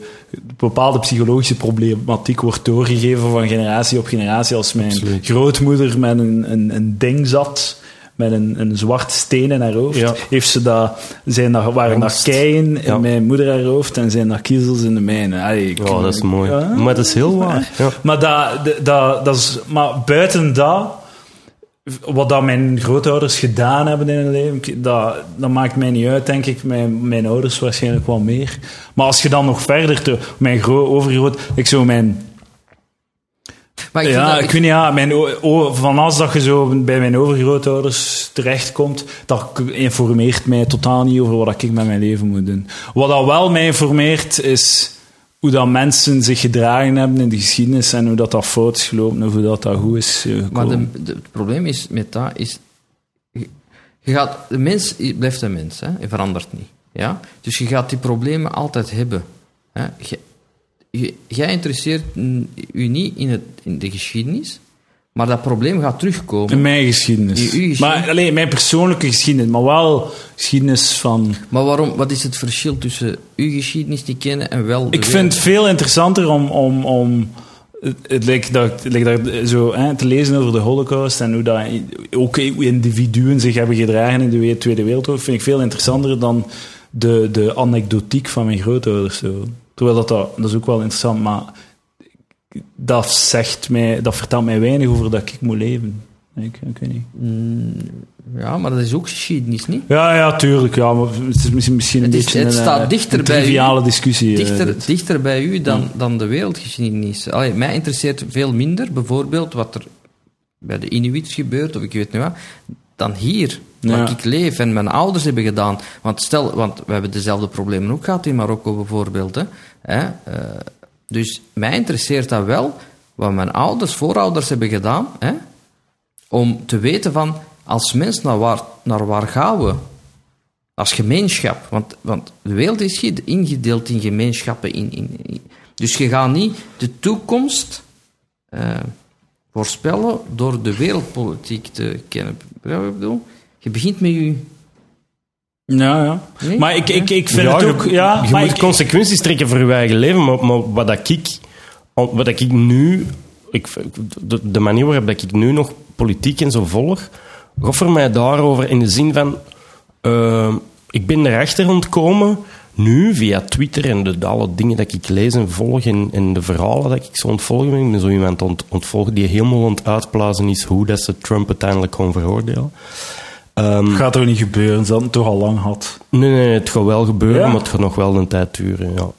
bepaalde psychologische problematiek wordt doorgegeven van generatie op generatie. Als mijn Absoluut. grootmoeder met een, een, een ding zat, met een, een zwart steen in haar hoofd. Ja. Heeft ze dat, zijn dat, waren Angst. keien in Ja. mijn moeder haar hoofd en zijn dat kiezels in de mijne. Allee, ik- Ja, dat is mooi. Ja. Maar dat is heel waar. Maar, dat, dat is, maar buiten dat, wat dat mijn grootouders gedaan hebben in hun leven, dat, dat maakt mij niet uit, denk ik. Mijn, mijn ouders waarschijnlijk wel meer. Maar als je dan nog verder, te, mijn gro overgroot, ik zo mijn Maar ik ja, dat- ik weet niet, ja, mijn, van als dat je zo bij mijn overgrootouders terechtkomt, dat informeert mij totaal niet over wat ik met mijn leven moet doen. Wat dat wel mij informeert, is hoe dat mensen zich gedragen hebben in de geschiedenis en hoe dat, dat fout is gelopen of hoe dat, dat goed is Maar gekomen. de, de- het probleem is met dat is. Je, je gaat, de mens blijft een mens, hè, hij verandert niet. Ja? Dus je gaat die problemen altijd hebben. Hè. Je- je- jij interesseert u niet in, het, in de geschiedenis, maar dat probleem gaat terugkomen. In mijn geschiedenis. In uw geschiedenis. Maar alleen mijn persoonlijke geschiedenis, maar wel geschiedenis van... Maar waarom, wat is het verschil tussen uw geschiedenis niet kennen en wel de Ik vind het veel interessanter om, om, om het, het lijkt dat, het lijkt dat zo, hè, te lezen over de Holocaust en hoe dat ook individuen zich hebben gedragen in de we- Tweede Wereldoorlog, vind ik veel interessanter dan de, de anekdotiek van mijn grootouders. Zo. Terwijl dat, dat, dat is ook wel interessant, maar dat, zegt mij, dat vertelt mij weinig over dat ik moet leven. Ik, ik weet niet. Mm, Ja, maar dat is ook geschiedenis, niet? Ja, ja, tuurlijk. Ja, maar het is misschien, misschien een Het is- beetje het staat eh, dichter een bij u. discussie. eh, Dichter, dit. dichter bij u dan, dan de wereldgeschiedenis. Allee, mij interesseert veel minder, bijvoorbeeld, wat er bij de Inuits gebeurt, of ik weet niet wat, dan hier, waar Ja. ik leef en mijn ouders hebben gedaan. Want stel, want we hebben dezelfde problemen ook gehad in Marokko bijvoorbeeld. Hè. Hè? eh, dus mij interesseert dat wel, wat mijn ouders, voorouders hebben gedaan, hè? om te weten van, als mens, naar waar, naar waar gaan we? Als gemeenschap. Want, want de wereld is ge- ingedeeld in gemeenschappen. In, in, dus je gaat niet de toekomst eh, voorspellen door de wereldpolitiek te kennen. Wat? Je begint met je... Ja, ja. Nee? Maar ik, ik, ik vind Ja, het je- ook... Ja, je maar moet ik- consequenties trekken voor je eigen leven, maar, maar wat dat ik, wat dat ik nu, ik, de, de manier waarop dat ik nu nog politiek en zo volg, voor mij daarover in de zin van, eh, ik ben erachter ontkomen, nu via Twitter en de, alle dingen dat ik lees en volg en, en de verhalen dat ik zo ontvolgen ben, ik ben zo iemand ont, ontvolgen die helemaal aan het uitblazen is hoe dat ze Trump uiteindelijk kon veroordelen. Ehm, gaat toch niet gebeuren, ze hadden het toch al lang gehad. Nee, nee, het gaat wel gebeuren, Ja? maar het gaat nog wel een tijd duren. Ja.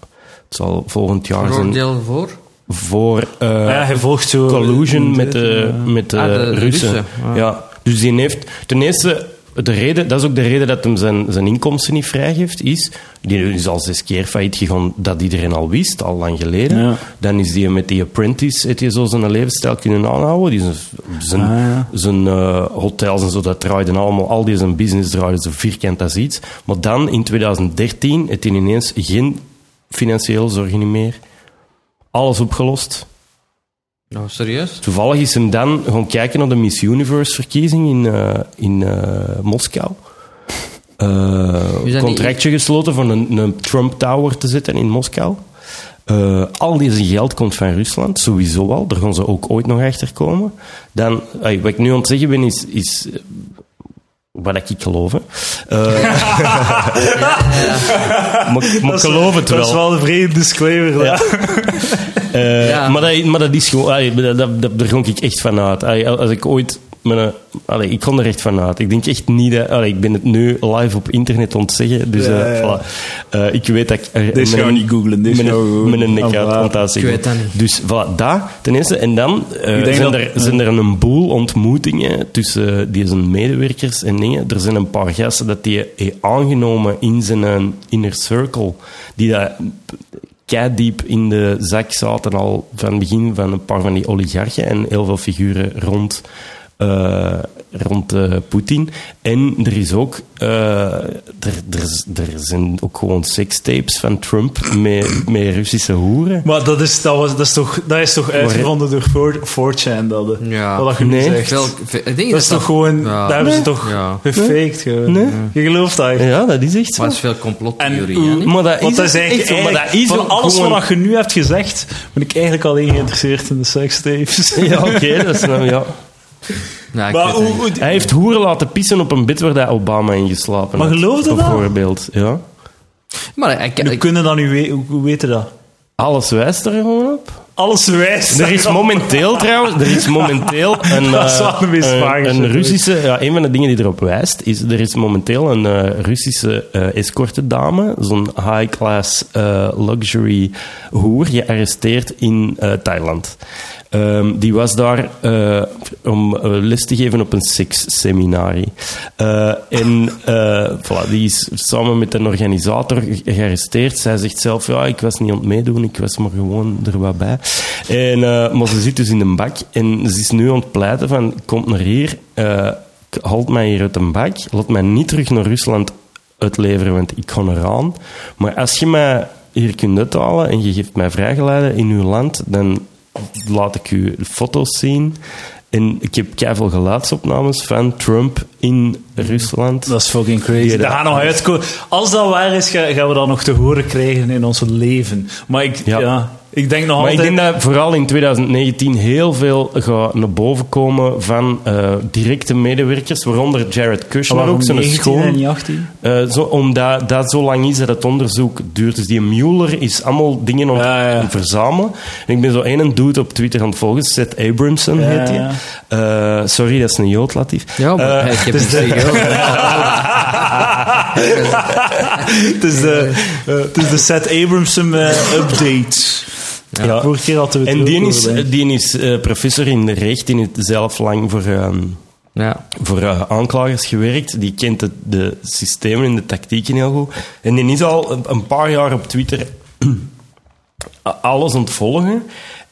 Het zal volgend jaar zijn Veroordeel voor? voor eh, ja, hij volgt zo... collusion met de, met de, Ah, de Russen. Russen, ah. Ja, dus die heeft ten eerste de reden, dat is ook de reden dat hem zijn, zijn inkomsten niet vrijgeeft, is, die is al zes keer failliet gegaan, dat iedereen al wist, al lang geleden. Ja. Dan is die met die apprentice, heeft hij zo zijn levensstijl kunnen aanhouden. Die zijn, zijn, Ah, ja. zijn eh, hotels en zo, dat draaiden allemaal, al die zijn business draaide zo vierkant als iets. Maar dan, in 2013, heeft hij ineens geen financiële zorgen meer. Alles opgelost. Nou, serieus? Toevallig is hem dan gaan kijken naar de Miss Universe-verkiezing in, eh, in eh, Moskou. Eh, Een dat contractje gesloten voor een, een Trump Tower te zetten in Moskou. Eh, al deze geld komt van Rusland, sowieso al. Daar gaan ze ook ooit nog achter komen. Dan, wat ik nu aan het zeggen ben, is, is eh, wat ik geloof. hè. Eh, maar, maar ik geloof het wel. Dat is wel een vreemde disclaimer. Ja. Eh, Ja. maar, dat, maar dat is gewoon... allee, dat, dat, dat- daar ga ik echt van uit. Allee, als ik ooit... Mijn, allee, ik kon er echt van uit. Ik denk echt niet dat... allee, ik ben het nu live op internet aan het zeggen. Dus Ja, eh, ja. voilà. Eh, ik weet dat ik... Dit met gaan we niet googlen, dit Met een, nek uit want dat Ik weet dat niet. Dus voilà, dat ten eerste. En dan zijn, dat- er, zijn er een boel ontmoetingen tussen die zijn medewerkers en dingen. Er zijn een paar gasten dat die heeft aangenomen in zijn inner circle. Die dat diep in de zak zaten al van het begin van een paar van die oligarchen en heel veel figuren rond, eh, rond eh, Poetin. En er is ook, eh, er, zijn ook gewoon sekstapes van Trump met, met Russische hoeren. Maar dat is, dat, was, dat, is toch, dat is toch uitgevonden door 4 4chan, dat, Ja. wat dat je nu Nee. zegt. Wel, ik denk Dat is toch gewoon... Ja. Daar hebben ze Nee. toch Ja. gefaked. gewoon. Nee. Je gelooft dat echt. Ja, dat is echt zo. Maar het is veel complottheorie? Maar dat Want is, dat is eigenlijk, echt zo. Maar dat is van alles gewoon- wat je nu hebt gezegd, ben ik eigenlijk alleen geïnteresseerd in de sekstapes. Ja, oké, dat is nou, ja. Ik Maar weet hoe, het niet. hoe- Hij heeft hoeren laten pissen op een bed waar hij Obama in geslapen Maar had. geloof je dat? Bijvoorbeeld, ja. Maar ik, hoe ik, kunnen dat nu weten? Hoe, hoe weten dat? Alles wijst er gewoon op. Alles wijst. Er is momenteel trouwens, er is momenteel een, Dat eh, een Russische, ja, een van de dingen die erop wijst, is er is momenteel een eh, Russische eh escorte dame, zo'n high-class eh, luxury hoer, gearresteerd in eh, Thailand. Ehm, die was daar eh, om eh, les te geven op een seksseminarie. Eh en voilà, die is samen met een organisator ge- gearresteerd. Zij zegt zelf, ja, ik was niet aan het meedoen, ik was maar gewoon er wat bij. En, maar ze zit dus in een bak en ze is nu aan het pleiten van, kom naar hier, haalt mij hier uit een bak, laat mij niet terug naar Rusland uitleveren, want ik ga eraan. Maar als je mij hier kunt uithalen en je geeft mij vrijgeleide in uw land, dan laat ik u foto's zien. En ik heb keiveel geluidsopnames van Trump in Rusland. Dat is fucking crazy. Dat gaat nog uitkomen. Als dat waar is, ga- gaan we dat nog te horen krijgen in ons leven. Maar ik, ja. Ja. Ik denk nog Maar ik altijd... denk dat vooral in 2019 heel veel gaat naar boven komen van eh, directe medewerkers, waaronder Jared Kushner Waarom ook, zijn 19 schoon. en niet 18? Eh, zo, omdat dat zo lang is dat het onderzoek duurt. Dus die Mueller is allemaal dingen aan het Ja, ja. verzamelen. En ik ben zo een dude op Twitter aan het volgen, Seth Abramson Ja, heet hij. ja. Eh, sorry, dat is een jood, Latif. ja, maar ik heb dus het het, is de, het is de Seth Abramson update. Ja. Vorige keer hadden we het En die is, over, die is eh, professor in de recht, die heeft zelf lang voor... ehm, Ja. voor eh, aanklagers gewerkt. Die kent de, de systemen en de tactieken heel goed. En die is al een, paar jaar op Twitter alles aan het volgen.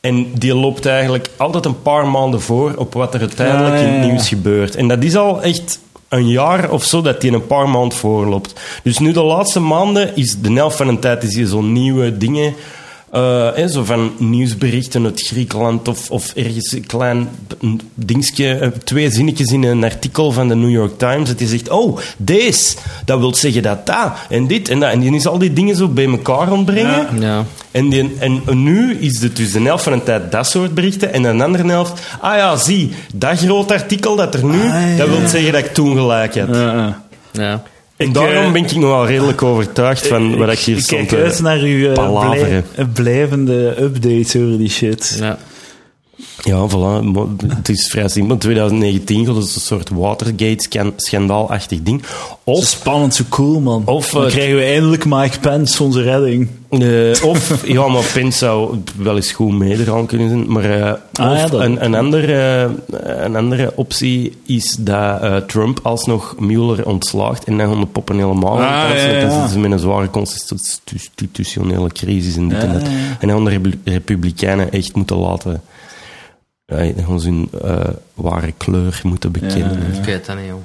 En die loopt eigenlijk altijd een paar maanden voor op wat er uiteindelijk Ja, ja, in het nieuws gebeurt. En dat is al echt een jaar of zo dat hij een paar maanden voorloopt. Dus nu de laatste maanden is de helft van de tijd is hij zo nieuwe dingen... eh, zo van nieuwsberichten uit Griekenland of, of ergens een klein een dingetje, eh, twee zinnetjes in een artikel van de New York Times. Dat hij zegt, oh, deze, dat wil zeggen dat dat, en dit en dat. En die is al die dingen zo bij elkaar ontbrengen. Ja. Ja. En, die, en nu is het dus de helft van de tijd dat soort berichten. En de andere helft, ah ja, zie, dat groot artikel dat er nu, Ah, ja. dat wil zeggen dat ik toen gelijk had. Ja, ja. Ik, daarom eh, ben ik nog wel redelijk overtuigd van wat ik hier Ik stond kijk uit naar uw palaveren. eh, blijvende updates over die shit. Ja. Ja, voilà. Het is vrij simpel. 2019 gaat het een soort Watergate-schandaalachtig ding. Zo Of, spannend, zo cool, man. Of, Dan eh, krijgen we eindelijk Mike Pence, onze redding. eh, of ja, maar Pence zou wel eens goed meegaan kunnen zijn. Maar eh, Ah, of ja, dat- een, een, andere, een andere optie is dat Trump alsnog Mueller ontslaagt en dan gaan de poppen helemaal Ah, ja, dan zitten ze met een zware constitutionele crisis en dit en dat. En dan de Repu- Republikeinen echt moeten laten... Ja, ze hun eh, ware kleur moeten bekennen. Ja, Ik weet dat niet, joh.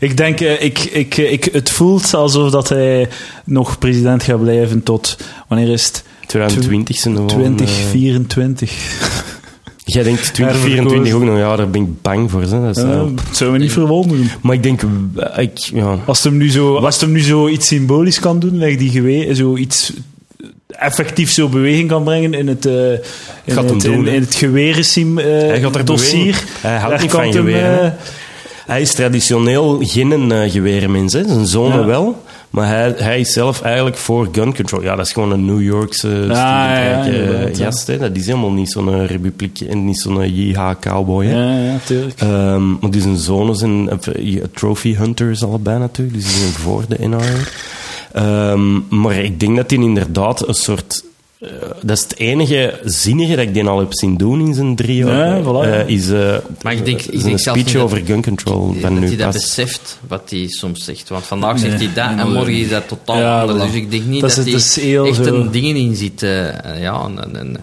Ik denk, eh, ik, ik, ik, het voelt alsof dat hij nog president gaat blijven tot, wanneer is het? 2020 zijn er wel een, eh, 2024. Jij denkt 2024 ook nog, ja, daar ben ik bang voor. Hè. Dat is, Ja, zou me niet verwonderen. maar ik denk, ik, ja, Als het hem nu zo, als het hem nu zo iets symbolisch kan doen, like die gewe zo iets effectief zo beweging kan brengen in het, eh in, Gaat het, doen, in, hè. in het gewerensim eh Hij gaat er dossier. bewegen. Hij houdt niet van geweren, eh, hij is traditioneel geen eh gewerenmens. Hè. Zijn zonen Ja. wel. Maar hij, hij is zelf eigenlijk voor gun control. Ja, dat is gewoon een New Yorkse ja, ja, uh, inderdaad, ja. gast. Hè. Dat is helemaal niet zo'n republiek en niet zo'n JH-cowboy. ja, ja, tuurlijk. Ehm, maar die zijn zonen zijn eh, trophy hunters allebei natuurlijk, dus die zijn voor de NRA. Ehm, maar ik denk dat hij inderdaad een soort... eh, dat is het enige zinnige dat ik die al heb zien doen in zijn drie jaar. Ja, voilà. Eh, is eh, Maar ik denk- ik is denk speech over dat- gun control dat hij nu dat beseft wat hij soms zegt. Want vandaag Nee, zegt hij dat en nee, morgen is dat totaal Ja, anders. voilà. Dus ik denk niet Dat dat, hij echt zo- een dingen in ziet. eh, ja, en, en,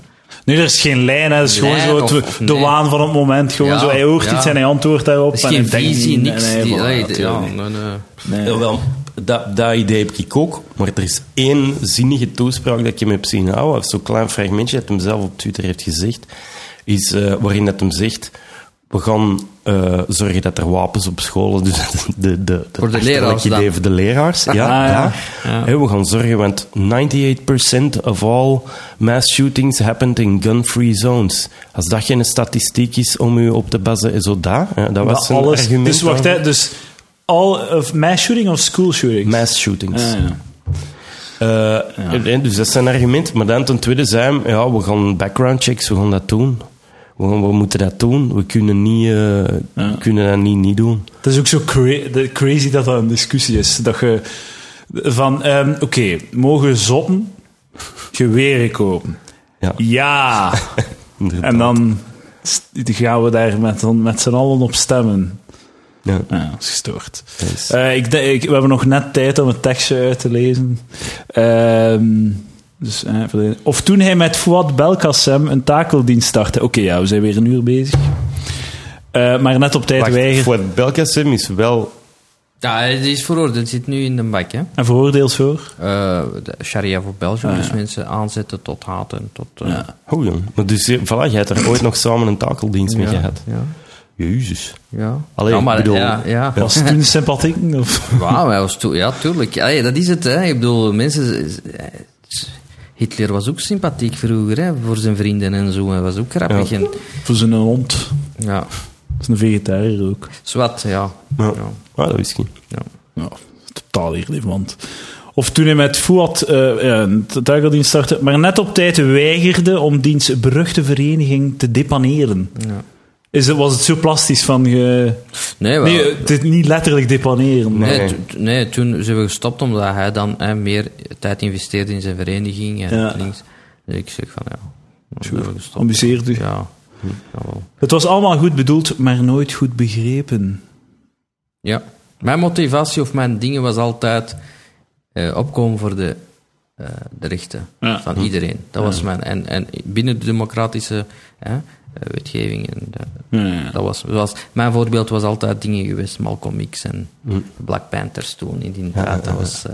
Nee, er is geen lijn, hè. het is gewoon zo of- het- of de nee. waan van het moment. Gewoon Ja, zo, hij hoort ja. iets en hij antwoordt daarop. er is en geen hij visie, niks. nee, nee, die, voilà, allee, natuurlijk ja, nee, nee. Nee. Dat, dat idee heb ik ook. Maar er is één zinnige toespraak dat ik hem heb zien houden. Of zo'n klein fragmentje dat hem zelf op Twitter heeft gezegd. Is, eh, waarin dat hem zegt... we gaan eh, zorgen dat er wapens op scholen, dus de, de, de, Voor de leraars dan. idee voor de leraars. Ja, Ah, ja. ja. We gaan zorgen, want 98% of all mass shootings happened in gun-free zones. Als dat geen statistiek is om u op te bazen, is zo dat. Hè, dat was Maar zijn alles, argument. dus wacht, hè, dus all of mass shooting of school shootings? Mass shootings. Ah, ja. Eh, Dus dat is zijn argument. Maar dan ten tweede hij, ja, we gaan background checks, we gaan dat doen. We, gaan- we moeten dat doen. We kunnen, niet, eh, kunnen dat niet, niet doen. Het is ook zo cra- crazy dat dat een discussie is. Dat je van, ehm, oké, mogen zotten geweren kopen? Ja. Ja. En dan gaan we daar met, met z'n allen op stemmen. Ja, Ja, dat is gestoord. Eh, ik, we hebben nog net tijd om het tekstje uit te lezen. Ehm, dus, eh, of toen hij met Fouad Belkacem een takeldienst startte. Oké, ja, we zijn weer een uur bezig. Eh, maar net op tijd Wacht, weigerde. voor Belkacem is wel... Ja, die is veroordeeld, zit nu in de bak, hè. En veroordeeld voor? Eh, de Sharia voor Belgium, Ah, ja. dus mensen aanzetten tot haat en tot... Ja. Oh jong. Maar dus, voilà, jij hebt er ooit nog samen een takeldienst mee ja, gehad. Ja, Jezus. ja. Allee, ja, maar, bedoel- ja, ja. Was het toen sympathiek? Of? Was toen, ja, tuurlijk. Allee, dat is het, hè. Ik bedoel, mensen... eh, Hitler was ook sympathiek vroeger, hè, voor zijn vrienden en zo. Hij was ook grappig. Ja. En, Voor zijn hond. ja, Dat is een vegetariër ook. zwart, ja. Ja. ja. Ah, dat wist ik niet. ja. Ja, totaal irrelevant. Of toen hij met Fouad eh, ja, een takeldienst startte, maar net op tijd weigerde om diens beruchte vereniging te depaneren. ja. Is het, was het zo plastisch van... Ge... Nee, wel, Nee, het niet letterlijk depaneren. maar- Nee, Nee. to- nee, toen zijn we gestopt omdat hij dan hè, meer tijd investeerde in zijn vereniging. En Ja. links. Dus ik zeg van ja, gestopt. Amuseert u? Ja, jawel. Het was allemaal goed bedoeld, maar nooit goed begrepen. ja. Mijn motivatie of mijn dingen was altijd eh, opkomen voor de, eh, de rechten Ja. van iedereen. Dat was mijn... En, en binnen de democratische hè, wetgeving. En Ja, ja. dat was, was, mijn voorbeeld was altijd dingen geweest, Malcolm X en Black Panthers toen. In die tijd, dat was eh,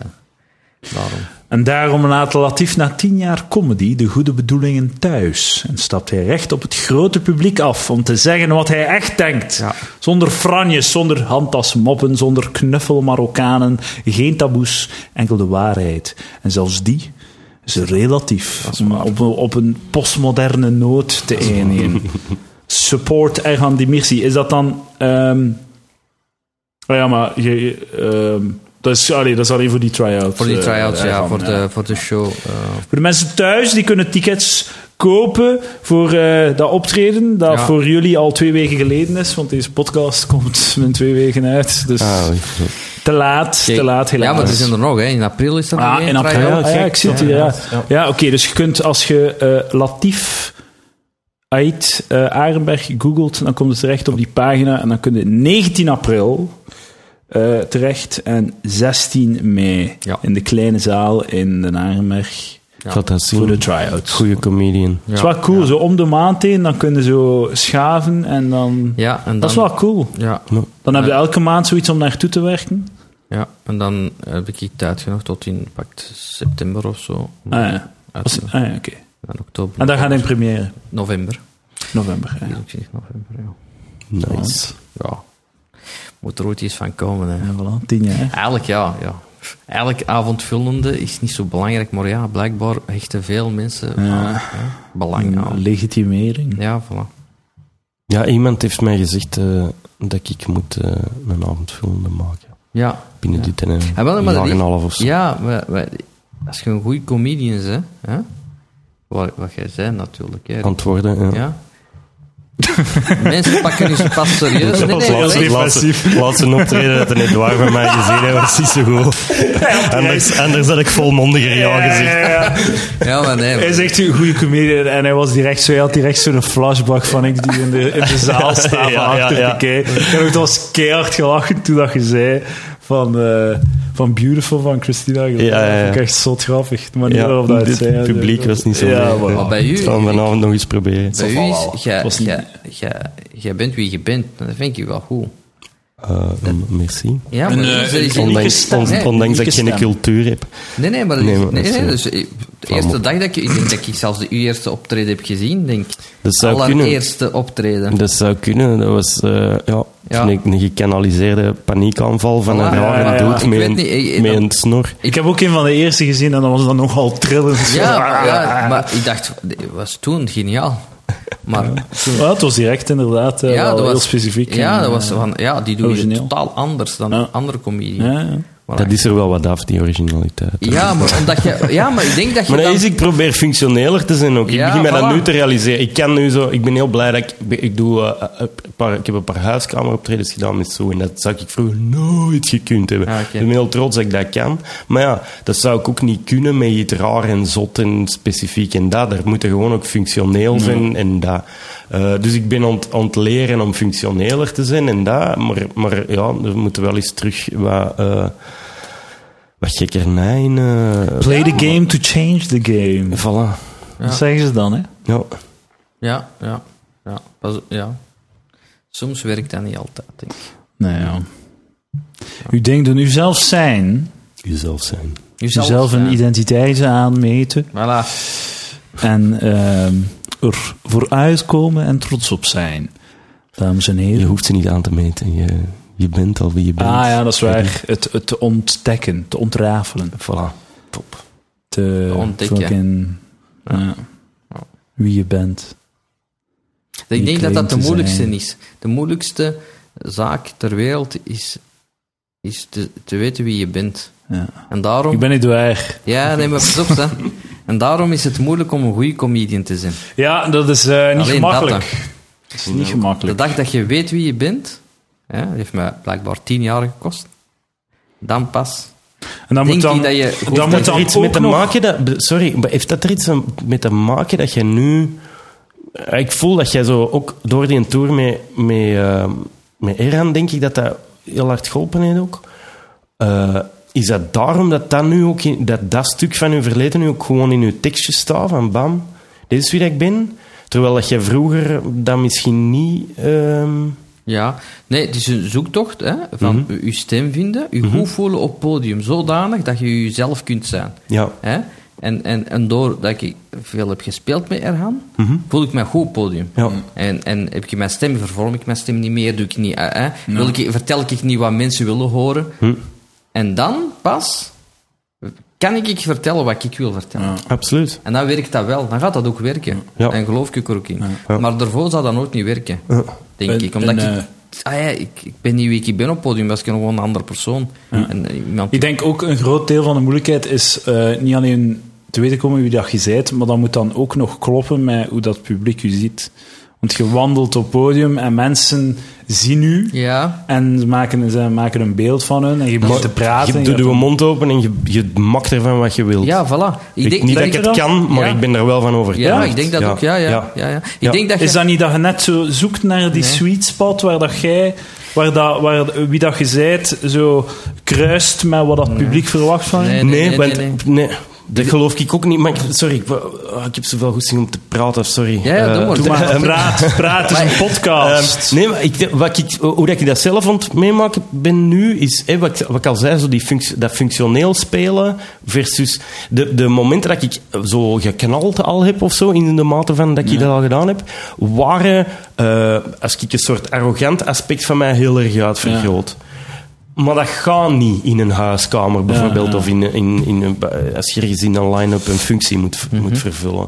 daarom. En daarom laat Latif na tien jaar comedy de goede bedoelingen thuis. En stapt hij recht op het grote publiek af om te zeggen wat hij echt denkt. Ja. Zonder franjes, zonder handtasmoppen, zonder knuffel Marokkanen, geen taboes, enkel de waarheid. En zelfs die is relatief. Om op, op een postmoderne noot te eindigen. Support Erhan Dimirsi. Is dat dan... ehm oh ja, maar... Je, je, ehm, dat, is, allee, dat is alleen voor die try-out. Voor die eh, try-outs, ja, voor de, voor de show. eh, voor de mensen thuis, die kunnen tickets kopen voor eh, dat optreden, dat Ja. voor jullie al twee weken geleden is, want deze podcast komt in twee weken uit. Dus Ah. Te laat, kijk, te laat helaas. Ja, maar er zijn er nog, hè. In april is dat nog Ah, in april. try-out. Ah, ja, gek. ik zie het hier, ja. Ja, oké, dus je kunt als je eh Latif Ait eh, Arenberg googelt, dan komt het terecht op die pagina en dan kun je 19 april eh, terecht en 16 mei Ja. in de kleine zaal in Den Arenberg Ja. Voor de zien. try-outs. Goeie comedian. Dat is wel cool, zo om de maand heen, dan kun je zo schaven en dan... Ja, en dan... Dat is wel cool. Ja, Dan heb je Ja. elke maand zoiets om naartoe te werken. Ja, en dan heb ik tijd genoeg tot in pakt september of zo. Ah ja, Als- ah, ja oké. en oktober. En dan gaat hij in première. November. November, ja. 24 november, ja. Nice. Ja. Moet er ooit iets van komen, hè. Ja, voilà, tien jaar. Eigenlijk ja, ja. Eigenlijk avondvullende is niet zo belangrijk, maar ja, blijkbaar hechten veel mensen Ja. belang aan. Legitimering. Ja, voilà. Ja, iemand heeft mij gezegd eh, dat ik moet eh, een avondvullende maken. Ja, Binnen dit en een Ja, wel, maar en een half of zo. ja als je een goede comedian bent, hè, wat, wat jij zei natuurlijk, hè, Antwoorden, ja. ja. Mensen pakken je pas serieus. Nee, nee. Laatste, laatste, laatste optreden dat een Edouard van mij gezien heeft, was niet zo goed. Anders, anders had ik volmondiger ja gezegd. Ja, maar nee. Hij is echt een goede comedian en hij was direct zo, hij had direct zo'n flashback van ik die in de, in de zaal sta Ja, van ja, achter ja. te kijken. Ik heb ook was keihard gelachen toen dat je zei van, eh, van Beautiful van Christina Aguilera. Ja, ja, ja. Dat vond ik echt zo grappig. De manier Ja, waarop dat het publiek was niet zo Ja, maar- Maar bij u- Ik zal hem vanavond nog eens proberen. Bij u is, jij- bent wie je bent. Dat vind ik wel goed. Eh, merci. Ja, maar een unieke Ondanks, stem, on- hè? ondanks dat ik geen cultuur heb. Nee, nee, maar dat is, Nee, nee, maar nee, dus, de eerste dag dat ik... Ik denk dat ik zelfs de uw eerste optreden heb gezien, denk ik. Dat zou kunnen. Allereerste optreden. Dat zou kunnen. Dat was eh, ja, Ja. een, een gekanaliseerde paniekaanval van een rare Ja, ja, dood ik met, weet een- niet, ik- met dat- een snor. Ik heb ook een van de eerste gezien en dat was dan nogal trillend. Ja, maar, ja, maar ik dacht, dat was toen geniaal. Maar Ja, het was direct inderdaad eh, ja, dat was heel specifiek. Ja, en, dat was eh, van, ja, die doen origineel. totaal anders dan Ja. andere comedies. Voilà. Dat is er wel wat af, die originaliteit. Ja, maar omdat je, ja, maar ik denk dat je Maar dat dan... is, ik probeer functioneler te zijn ook. Ik Ja, begin mij dat nu te realiseren. Ik kan nu zo, ik ben heel blij dat ik, ik doe, eh, een paar, ik heb een paar huiskameroptredens gedaan met zo en dat zou ik vroeger nooit gekund hebben. Ah. Ik ben heel trots dat ik dat kan. Maar ja, dat zou ik ook niet kunnen met iets raar en zot en specifiek en dat. Daar moet gewoon ook functioneel zijn en dat. Eh, dus ik ben aan het- aan het leren om functioneler te zijn en dat. Maar, maar ja, we moeten wel eens terug wat... eh wat gekkernij in... eh, Play the game to change the game. Voilà. Dat zeggen ze dan, hè? Ja. Ja, ja, ja, pas, ja. Soms werkt dat niet altijd, denk ik. Nou ja. U denkt aan uzelf zijn, Jezelf zijn. Jezelf uzelf een zijn. identiteit aanmeten Voilà. en ehm er vooruitkomen en trots op zijn. Dames en Je heren. hoeft ze niet aan te meten. Je, je bent al wie je bent. Ah ja, dat is waar. Het, het te ontdekken, te ontrafelen. Voilà. Top. Te Ontdekken. fucking, ja, wie je bent. Ik Je denk dat dat de moeilijkste zijn. is. De moeilijkste zaak ter wereld is, is te, te weten wie je bent. Ja. En daarom... Ik ben niet waar. Ja, nee, maar pas op, hè. En daarom is het moeilijk om een goede comedian te zijn. Ja, dat is eh, niet Alleen gemakkelijk. dat Dat is niet De gemakkelijk. dag dat je weet wie je bent, heeft mij blijkbaar tien jaar gekost, dan pas En dan denk moet dan, ik dat je... dan Heeft moet dat er iets mee te nog- maken dat... Sorry, maar heeft dat er iets mee te maken dat je nu... Ik voel dat jij zo ook door die tour met, met, eh, met Erhan, denk ik dat dat heel hard geholpen heeft ook. Eh, is dat daarom dat dat nu ook... In, dat dat stuk van je verleden nu ook gewoon in je tekstje staat, van bam, dit is wie dat ik ben? Terwijl dat jij vroeger dat misschien niet... ehm, Ja, nee, het is een zoektocht hè, van Mhm. je stem vinden, je goed voelen op podium, zodanig dat je jezelf kunt zijn. ja, Hè? En, en, en doordat ik veel heb gespeeld met Erhan, voel ik mij goed op podium. ja. En, en heb ik mijn stem, vervorm ik mijn stem niet meer, doe ik niet, eh, eh, wil ik, vertel ik niet wat mensen willen horen. En dan pas kan ik ik vertellen wat ik wil vertellen. Absoluut. En dan werkt dat wel, dan gaat dat ook werken. Ja. En geloof ik er ook in. Ja. Maar daarvoor zou dat nooit niet werken, Ja. denk En- ik. Omdat en, ik, ah ja, ik, ik ben niet wie ik ben op podium, was ik gewoon een andere persoon. En eh, iemand Ik denk ook een groot deel van de moeilijkheid is eh, niet alleen te weten komen wie dat je bent, maar dat moet dan ook nog kloppen met hoe dat publiek u ziet. Want je wandelt op podium en mensen zien u Ja, en ze maken, ze maken een beeld van hun en je begint te praten. Je doet je mond open en je, je makt ervan wat je wilt. ja, voilà. Ik, denk, niet dat ik het kan, maar Ja. ik ben er wel van overtuigd. Ja, ik denk dat ook. Ja, ja, ja. ja, Ik Ja. denk dat je... Is dat niet dat je net zo zoekt naar die Nee. sweet spot waar dat jij, waar dat, waar, wie dat je zijt, zo kruist met wat dat publiek verwacht van je? Nee, Nee, nee, nee, dat geloof ik ook niet. Maar ik- sorry, ik, oh, ik heb zoveel goesting om te praten, sorry. Ja, ja, doe Eh, maar. Maar, praat, praat, is een podcast. Ehm, nee, maar ik, wat ik, hoe dat ik dat zelf aan het meemaken ben nu, is wat, ik, wat ik al zei, zo die dat functioneel spelen versus de, de momenten dat ik zo geknald al heb of zo, in de mate van dat ik dat al gedaan heb, waren, eh, als ik een soort arrogant aspect van mij heel erg uitvergroot. Maar dat gaat niet in een huiskamer bijvoorbeeld, ja. of in, in, in een, als je ergens in een line-up een functie moet, moet vervullen.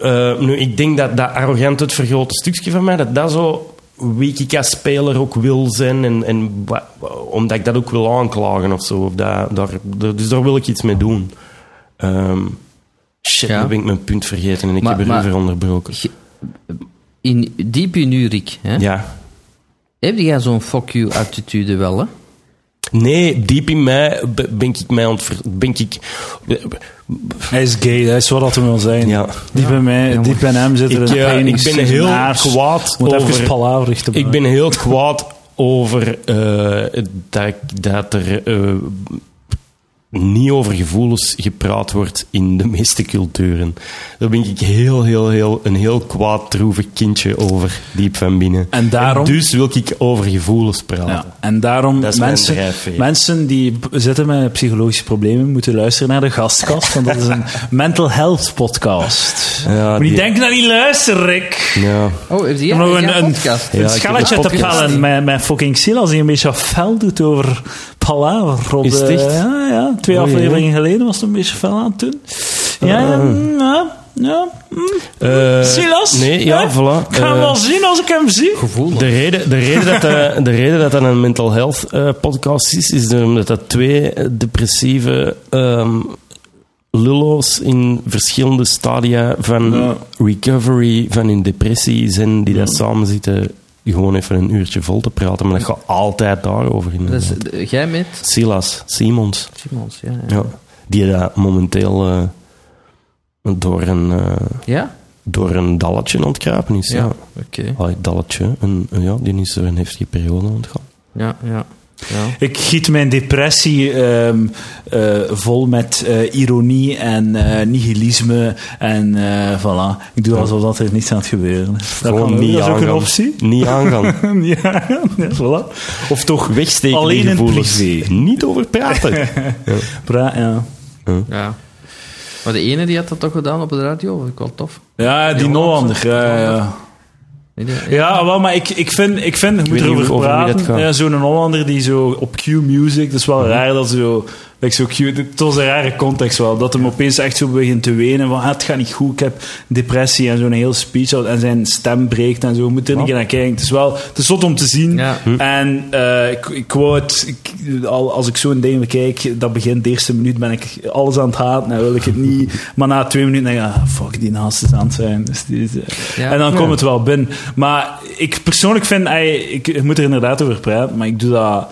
Eh, nu, ik denk dat dat arrogant het vergrote stukje van mij, dat dat zo wie ik als speler ook wil zijn, en, en omdat ik dat ook wil aanklagen of zo. Of dat, daar, daar- dus daar wil ik iets mee doen. Ehm, shit, Ja. nu ben ik mijn punt vergeten en ik Maar- heb er weer onderbroken. In, diep in uw Rick, hè? Ja. heb jij zo'n fuck you attitude wel, hè? Nee, diep in mij be- ben ik mij aan het... ver- Ben ik, Hij is gay, dat is wat dat wil zijn. ja. Diep in mij, diep in hem zit er Ik, een eh, pijn ik ben heel kwaad Moet over... te Ik ben heel kwaad over eh, dat, dat er eh, niet over gevoelens gepraat wordt in de meeste culturen. Daar ben ik heel, heel, heel, een heel kwaad, droevig kindje over, diep van binnen. En daarom- dus wil ik over gevoelens praten. Ja, en daarom Dat is mijn mensen, mensen die zitten met psychologische problemen moeten luisteren naar de gastkast, want dat is een mental health podcast. Ja, Moet niet die- denken dat niet luisteren, Rick. Ja. Oh, heeft nog een, een, een, podcast? Ja, een schalletje een te pellen met, met fucking Silas die een beetje fel doet over Palaver. Op Is het de- echt? Ja, ja, twee afleveringen geleden was het een beetje fel aan het doen. Ja, ja, ja, ja. mm. Eh, Silas? Nee, ja, Hè? voilà. Ik ga hem Eh, wel zien als ik hem zie. Gevoel. De reden, de, reden dat dat, de reden dat dat een mental health eh, podcast is, is omdat dat twee depressieve ehm lullo's in verschillende stadia van Ja. recovery, van hun depressie zijn, die daar samen zitten gewoon even een uurtje vol te praten. Maar dat gaat altijd daarover. Is, eh, jij met Silas, Simons, Simons, ja. Ja? ja, die dat momenteel eh, door, een, eh, Ja? door een dalletje ontkruipen is. Ja. Oké. Allee, dalletje. En, ja, die is door een heftige periode ontgaan. Ja, ja. Ja. Ik giet mijn depressie ehm, eh, vol met eh, ironie en eh, nihilisme. En eh voilà. Ik doe alsof dat er niets aan het gebeuren is. Dat, Gewoon kan, niet dat is ook een aangaan. optie. Niet aangaan. ja, ja, voilà. Of toch Wegsteken Alleen in gevoelens. privé. Niet over praten. pra- ja. ja. Maar de ene die had dat toch gedaan op de radio? Vond ik wel tof. ja, die Ja, Nollander. Ja, ja. Wel, maar ik, ik vind, ik vind, je moet weet niet erover praten. Ja, Zo'n Hollander die zo op Q-music, dat is wel raar dat zo, like zo Q, het was een rare context wel, dat hem opeens echt zo begint te wenen van, ah, het gaat niet goed, ik heb depressie en zo'n heel speech en zijn stem breekt en zo, je moet er niet naar kijken. Het is wel, het is zot om te zien. Ja. En eh, ik, ik wou het, ik- al, als ik zo'n ding bekijk, dat begint de eerste minuut, ben ik alles aan het haten en wil ik het niet. Maar na twee minuten denk ik, ah, fuck, die naast is aan het zijn. Dus die eh, Ja. en dan Ja. komt het wel binnen. Maar ik persoonlijk vind, ey, ik, ik moet er inderdaad over praten, maar ik doe dat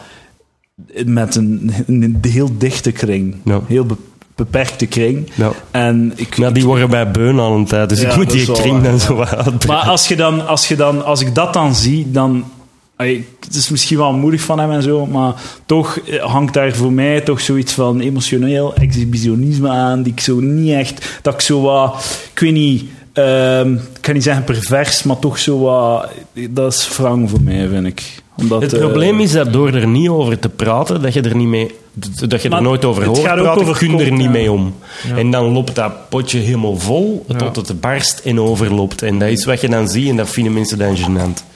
met een, een heel dichte kring. Ja. Heel be- beperkte kring. Ja. En ik, Maar die worden bij beun al een tijd, dus Ja, ik moet die kring dan zo wat. Maar als, je dan, als, je dan, als ik dat dan zie, dan... Het is misschien wel moedig van hem en zo, maar toch eh, hangt daar voor mij toch zoiets van emotioneel exhibitionisme aan, die ik zo niet echt... Dat ik zo wat... Ik weet niet... ehm, ik kan niet zeggen pervers, maar toch zo wat... Dat is wrang voor mij, vind ik. Omdat, Het eh, probleem is dat door er niet over te praten, dat je er niet mee, dat je Maar er nooit over hoort praten, over kun je er niet ja. mee om. En dan loopt dat potje helemaal vol, tot het barst en overloopt. En dat is wat je dan ziet en dat vinden mensen dan gênant.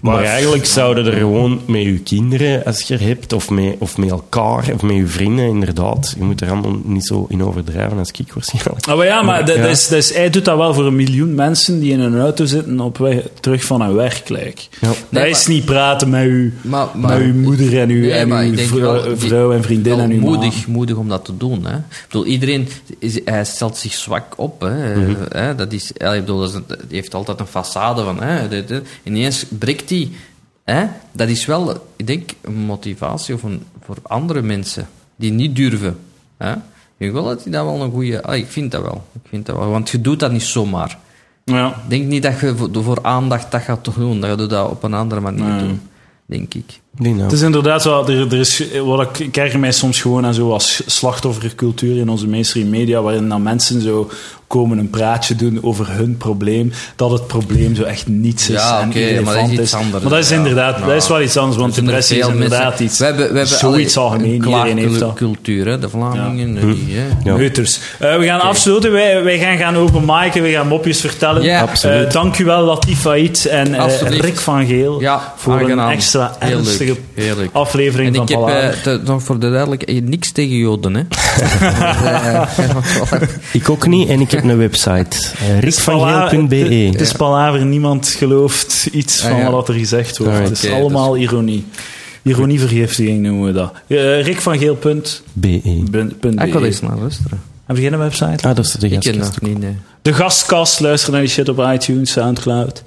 Maar eigenlijk zouden er gewoon met je kinderen, als je er hebt, of met, of met elkaar, of met je vrienden, inderdaad. Je moet er allemaal niet zo in overdrijven als ik waarschijnlijk. Ah, maar ja, maar dat, Ja. dat is, dat is, hij doet dat wel voor een miljoen mensen die in een auto zitten op weg terug van hun werk. like. Ja. dat is maar- niet praten met uw, Maar, maar, met uw moeder en uw, Nee, en uw vrouw, wel, die- vrouw en vriendin wel en uw moedig, moedig om dat te doen. Hè. Ik bedoel, iedereen is, hij stelt zich zwak op. Hè. Mhm. Hè, dat is, ik bedoel, dat is een- die heeft altijd een façade van. Hè. Ineens breekt Hè. Dat is wel, ik denk, een motivatie of een, voor andere mensen die niet durven. Hè. Ik denk wel dat hij dat wel een goede. Ah, ik vind dat wel. Ik vind dat wel. Want je doet dat niet zomaar. Ja. Ik denk niet dat je voor, voor aandacht dat gaat toch doen. Dat je dat op een andere manier Nee. doen. Denk ik. Die nou. Het is inderdaad wel, er, er is, wat ik, ik erger mij soms gewoon aan zo als slachtoffercultuur in onze mainstream media, waarin dan mensen zo komen een praatje doen over hun probleem, dat het probleem zo echt niets is Ja, en oké, maar dat is iets anders. Maar dat is Ja. inderdaad, Ja. dat is wel iets anders, want er depressie is inderdaad mensen- iets, We hebben, we hebben zoiets algemeen, een iedereen heeft dat. klaagcultuur, hè, de Vlamingen. Hm. Die, hè. Ja. Neuters. Eh, we gaan afsluiten. Wij, wij gaan gaan open miken. We gaan mopjes vertellen. Ja. Eh, dank u wel, Latif en eh. Rick van Geel. Ja, voor aangenaam. een extra ernstige aflevering En van ik heb, eh, te- nog voor de duidelijkheid, niks tegen Joden, hè. Ik ook niet en ik heb een website. Uh, Het rickvangeel.be. is Palaver. Niemand gelooft iets Ah, van ja. wat er gezegd wordt. Het is Oké, allemaal ironie. Ironievergiftiging noemen we dat. Uh, Rick van Geel. Punt, BE. punt, punt Ik wil eens naar luisteren. Heb je geen website? Ah, dat is de Ik ken gastkast. dat niet, nee. De gastkast. Luister naar die shit op iTunes, Soundcloud.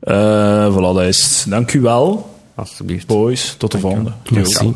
Eh voilà, dat is het. Dank u wel, Alsjeblieft. boys. Tot de volgende. Merci.